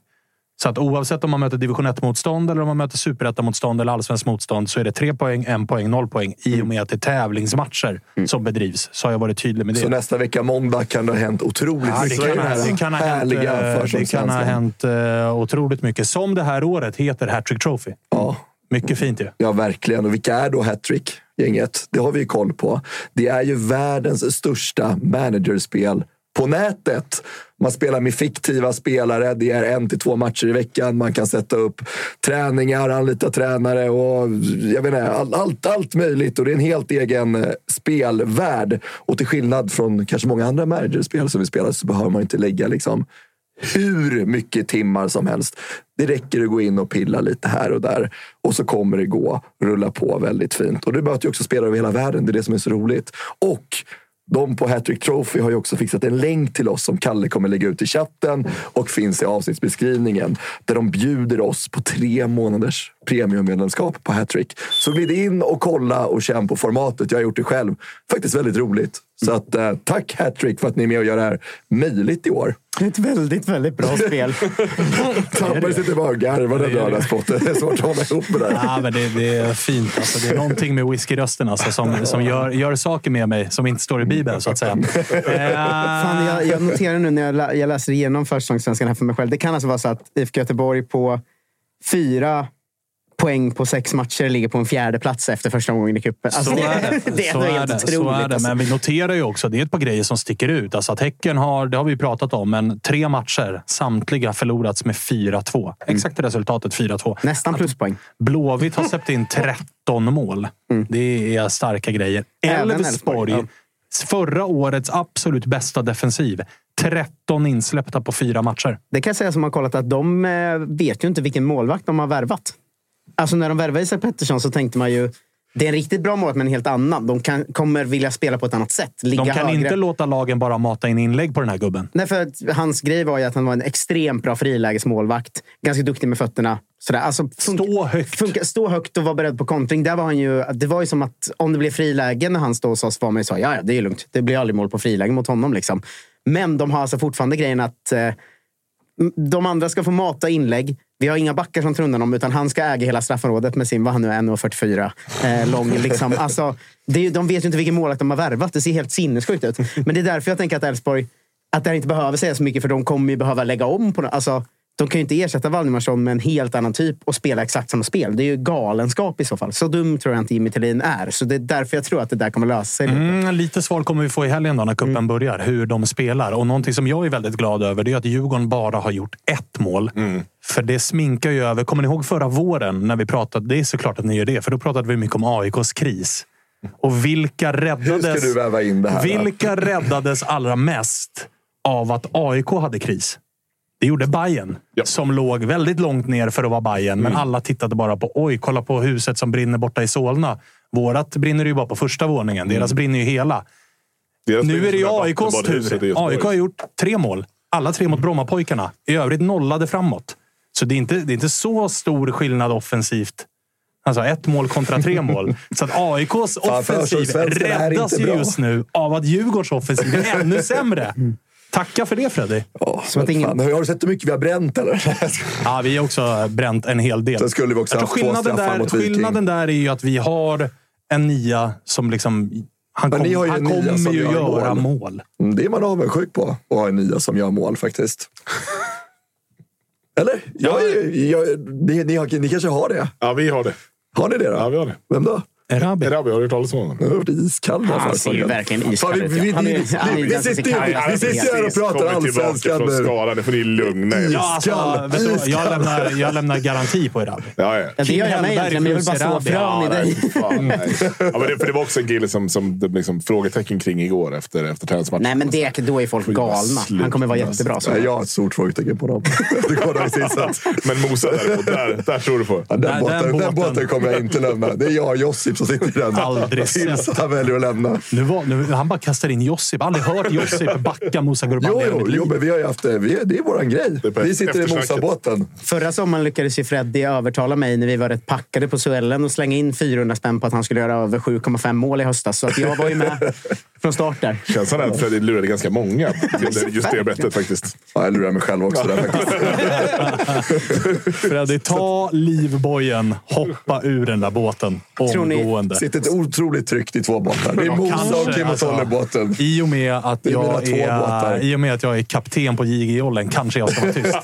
Så att oavsett om man möter division 1-motstånd eller om man möter superettan-motstånd eller allsvenskt motstånd så är det tre poäng, en poäng, noll poäng i och med att det är tävlingsmatcher som bedrivs. Så har jag varit tydlig med det. Så nästa vecka måndag kan det ha hänt otroligt Ja, det, mycket i kan ha, det kan ha hänt, eh, det kan ha hänt eh, otroligt mycket. Som det här året heter Hattrick Trophy. Ja. Mycket fint ju. Ja, verkligen. Och vilka är då hattrick-gänget? Det har vi ju koll på. Det är ju världens största managerspel på nätet. Man spelar med fiktiva spelare. Det är en till två matcher i veckan. Man kan sätta upp träningar, anlita tränare och jag vet inte, allt, allt, allt möjligt. Och det är en helt egen eh, spelvärld. Och till skillnad från kanske många andra managerspel som vi spelar så behöver man inte lägga liksom hur mycket timmar som helst. Det räcker att gå in och pilla lite här och där och så kommer det gå rulla på väldigt fint. Och du möter ju också spelare över hela världen. Det är det som är så roligt. Och de på Hattrick Trophy har ju också fixat en länk till oss som Kalle kommer lägga ut i chatten och finns i avsnittsbeskrivningen. Där de bjuder oss på tre månaders premiummedlemskap på Hattrick. Så glid in och kolla och känn på formatet. Jag har gjort det själv. Faktiskt väldigt roligt. Så att, eh, tack Hattrick för att ni är med och gör det här möjligt i år. Det är ett väldigt, väldigt bra spel. Tampar sitter bara och garvar den lördagspotten. Det är svårt att hålla ihop det där. Ja, men det, det är fint. Alltså, det är någonting med whiskyrösten alltså, som, som gör, gör saker med mig som inte står i Bibeln, så att säga. Eh, Fan, jag, jag noterar nu när jag, lä- jag läser igenom försäsongssvenskan här för mig själv. Det kan alltså vara så att IFK Göteborg på fyra poäng på sex matcher ligger på en fjärde plats efter första omgången i cupen. Alltså, så det, är det. det är är helt det. otroligt. Så är det. alltså. Men vi noterar ju också, det är ett par grejer som sticker ut. Alltså att Häcken har, det har vi pratat om, men tre matcher, samtliga förlorats med 4-2. Exakt resultatet 4-2. Nästan pluspoäng. Blåvitt har släppt in 13 mål. Det är starka grejer. Elfsborg, Elfsborg, förra årets absolut bästa defensiv. 13 insläppta på fyra matcher. Det kan jag säga som har kollat att de eh, vet ju inte vilken målvakt de har värvat. Alltså när de värvade Isak Pettersson så tänkte man ju det är en riktigt bra målvakt, men en helt annan. De kan, kommer vilja spela på ett annat sätt. Ligga De kan högre. inte låta lagen bara mata in inlägg på den här gubben. Nej, för hans grej var ju att han var en extremt bra frilägesmålvakt. Ganska duktig med fötterna. Sådär. Alltså, Stå högt. Funka, stå högt och vara beredd på kontring. Där var han ju, det var ju som att om det blev friläge när han stod hos oss var man ju så ja, ja, det är lugnt. Det blir aldrig mål på friläge mot honom. Liksom. Men de har alltså fortfarande grejen att eh, de andra ska få mata inlägg. Vi har inga backar som trundar dem, utan han ska äga hela straffområdet med sin, vad han nu är, 1,44 eh, lång. Liksom. Alltså, det är, de vet ju inte vilken målvakt de har värvat. Det ser helt sinnessjukt ut. Men det är därför jag tänker att Elfsborg, att det här inte behöver säga så mycket, för de kommer ju behöva lägga om. på. Alltså, de kan ju inte ersätta Valdemarsson med en helt annan typ och spela exakt samma spel. Det är ju galenskap i så fall. Så dum tror jag inte Jimmy Thelin är. Så det är därför jag tror att det där kommer lösa sig. lite. Mm, lite svar kommer vi få i helgen då när kuppen börjar. Hur de spelar. Och någonting som jag är väldigt glad över det är att Djurgården bara har gjort ett mål. För det sminkar ju över. Kommer ni ihåg förra våren när vi pratade? Det är såklart att ni gör det. För då pratade vi mycket om AIKs kris. Och vilka räddades... Hur ska du väva in det här? då? Vilka räddades allra mest av att AIK hade kris? Det gjorde Bayern Ja. som låg väldigt långt ner för att vara Bayern. Men alla tittade bara på oj, kolla på huset som brinner borta i Solna. Vårat brinner ju bara på första våningen. Deras brinner ju hela. Deras Nu är det ju AIKs tur. AIK har gjort tre mål. Alla tre mot Brommapojkarna. I övrigt nollade framåt. Så det är inte, det är inte så stor skillnad offensivt. Alltså ett mål kontra tre mål. Så att AIKs offensiv räddas ju just nu av att Djurgårds offensiv är ännu sämre. Tacka för det Freddy. Ja, Som att men ingen- fan, har du sett hur mycket vi har bränt eller? Ja, vi har också bränt en hel del. Sen skulle vi också Jag haft skillnaden, där, mot skillnaden där är ju att vi har en nia som liksom... Han, Men kom, ju han kommer som ju gör göra mål. mål. Mm, Det är man avundsjuk på, att ha en nia som gör mål faktiskt. Eller? Jag, jag, ni, ni, har, ni kanske har det? Ja, vi har det. Har ni det då? Ja, vi har det. Vem då? Erabi. Erabi, har du hört talas om honom? Jag har varit iskall den här Han ser ju verkligen iskall vi, ut. vi, sitter här och pratar Kommer tillbaka allsvenskan från nu. skadan. Det får ni lugna er. Ja, alltså, vet du, jag, lämnar, jag lämnar garanti på Erabi. Ja, ja. Ja, det gör jag med egentligen, men jag vill bara Erabi. frön i dig. Ja, men det, för det var också en kille som, som det liksom, frågetecken kring igår efter, efter träningsmatchen. Nej, men det, då är folk galna. Han kommer vara jättebra. Så. Jag har ett stort frågetecken på dem. Det går där i sista. Men Mosa däremot, där, där tror du på. Ja, den, Den- båten, den den båten. båten kommer jag inte lämna. Det är jag och Josip som sitter i den. Aldrig Tills sett. han väljer att lämna. Nu var, nu, han bara kastar in Josip. Aldrig hört Josip backa Musa Gurban Jo, jo, men vi har ju haft det. Vi, det är våran grej. är Vi sitter i. Mosabåten. Förra sommaren lyckades ju Freddy övertala mig när vi var rätt packade på Suellen och slänga in 400 spänn på att han skulle göra över 7,5 mål i höstas. Så att jag var ju med från start där. Känslan är att Freddy lurade ganska många just det bettet faktiskt. Ja, jag lurar mig själv också där faktiskt. Freddy, ta livbojen. Hoppa ur den där båten. Tror ni- Omgående. Sitter ett otroligt tryckt i två båtar. Det är Kim och alltså. Tolle-båten. I och, med att jag är, I och med att jag är kapten på JG-jollen kanske jag ska vara tyst.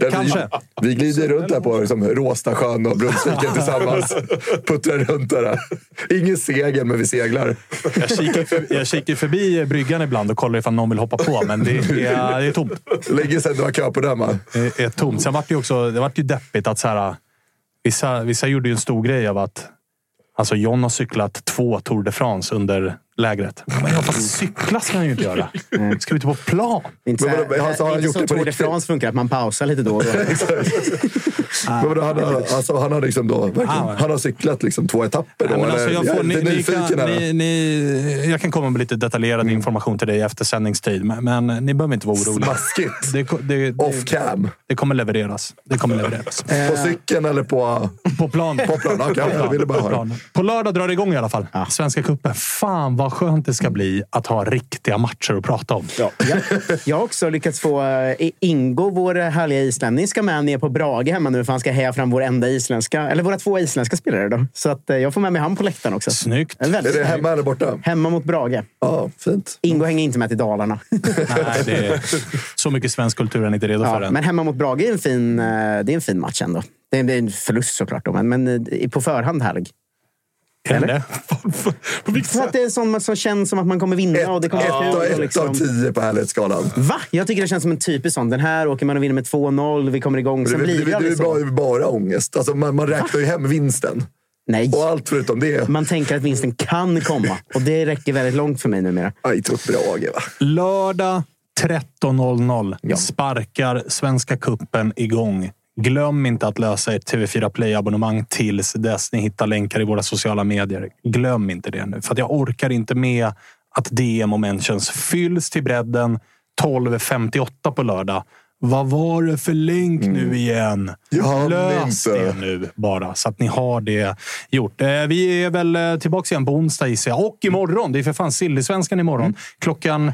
Kanske. Vi, vi glider runt där på liksom, Råstasjön och Brunnsviken tillsammans. Puttrar runt där. Ingen segel, men vi seglar. Jag kikar, för, jag kikar förbi bryggan ibland och kollar ifall någon vill hoppa på, men det är, det är tomt. Länge sedan det var kö på den, va? Det är tomt. Sen vart det också det vart ju deppigt att så här, vissa, vissa gjorde ju en stor grej av att alltså John har cyklat två Tour de France under lägret. Men ja, fast cykla ska han ju inte göra. Ska vi inte på plan? Inte så, Men vadå, här, alltså, har han inte gjort det på Tour de? France funkar, att man pausar lite då och då. Men vadå, han, har, alltså, han har liksom då, Ah, han har cyklat liksom två etapper då? Men alltså, jag, får, ni, ni kan, här. ni, ni, jag kan komma med lite detaljerad information till dig efter sändningstid, men, men ni behöver inte vara oroliga. Smaskigt. Det, ko- det, Off det, cam. det kommer levereras. Det kommer levereras. På cykeln eller på... På plan. På plan, okej, jag ville bara På höra. plan. På lördag drar det igång i alla fall. Svenska cupen. Fan vad skönt det ska bli att ha riktiga matcher att prata om. Ja. Jag har också lyckats få eh, Ingo, vår härliga islänning, ska med ner på Brage hemma nu för han ska heja fram vår enda isländska, eller våra två isländska spelare. Då. Så att eh, jag får med mig han på läktaren också. Snyggt. Det är Är det snyggt. hemma eller borta? Hemma mot Brage. Ja, fint. Ingo hänger inte med till Dalarna. Nej, det är, så mycket svensk kultur är han inte redo för ja, än. men hemma mot Brage är en fin, eh, det är en fin match ändå. Det är en förlust såklart, då, men, men eh, på förhand härlig. Vilket För att det är en sån som känns som att man kommer vinna. och det Ett, kommer ett, och ett liksom- av tio på härlighetsskalan. Va? Jag tycker det känns som en typisk sån. Den här åker man och vinner med 2-0, vi kommer igång. Det, Sen det, blir det, det det är så. bara, bara ångest. Alltså, man, man räknar ju hem vinsten. Nej. Och allt förutom det. Man tänker att vinsten kan komma. Och det räcker väldigt långt för mig numera. Aj, tupp Brage, va? Lördag 13.00 sparkar Svenska Kuppen igång. Glöm inte att lösa ert TV4 Play-abonnemang tills dess ni hittar länkar i våra sociala medier. Glöm inte det nu, för jag orkar inte med att DM och mentions fylls till bredden 12.58 på lördag. Vad var det för länk nu Mm. igen? Jag Lös inte. det nu bara, så att ni har det gjort. Eh, Vi är väl eh, tillbaka igen på onsdag gissar jag. Och imorgon. Det är för fan Silly-svenskan imorgon. Klockan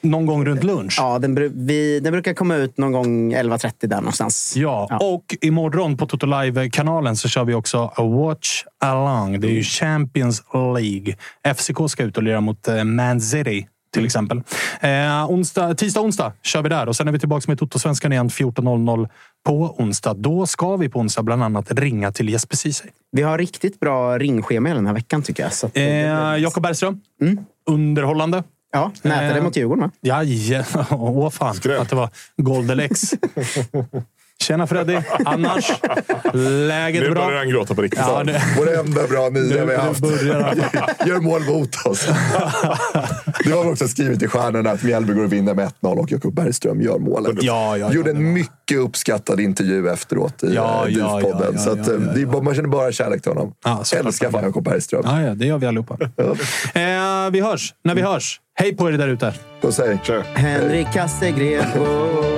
någon gång runt lunch. Ja, den, vi, den brukar komma ut någon gång 11.30 där någonstans. Ja, och imorgon på Toto Live-kanalen så kör vi också A Watch Along. Det är ju Champions League. FCK ska ut och lira mot eh, Man City till exempel. Eh, onsdag, tisdag, onsdag kör vi där och sen är vi tillbaka med Toto-svenskan igen 14.00 på onsdag. Då ska vi på onsdag bland annat ringa till Jesper Ceesay. Vi har riktigt bra ringschema den här veckan tycker jag. Så Eh, Jakob Bergström. Underhållande. Ja, nätade eh, mot Djurgården va? Ja, ja. Åh fan. Att det var Goldelex. Tjena Freddy. Annars? Läget Nu bra? börjar han gråta på riktigt. Ja, det, Vår enda bra nia vi har nu haft. Gör mål mot oss. Det var också skrivet i stjärnorna att Mjällby går och vinner med 1-0 och Jakob Bergström gör målet. Ja, ja, ja, Gjorde en var- mycket uppskattad intervju efteråt i Ja, ja, ja, DIF-podden. ja, ja, så att, ja, eh, är bara- man känner bara kärlek till honom. Ja. Älskar fan Jakob Bergström. Ja, ja, det gör vi allihopa. Eh, vi hörs när vi hörs. Hej på er där ute. Puss hej. Henrik Kastegren.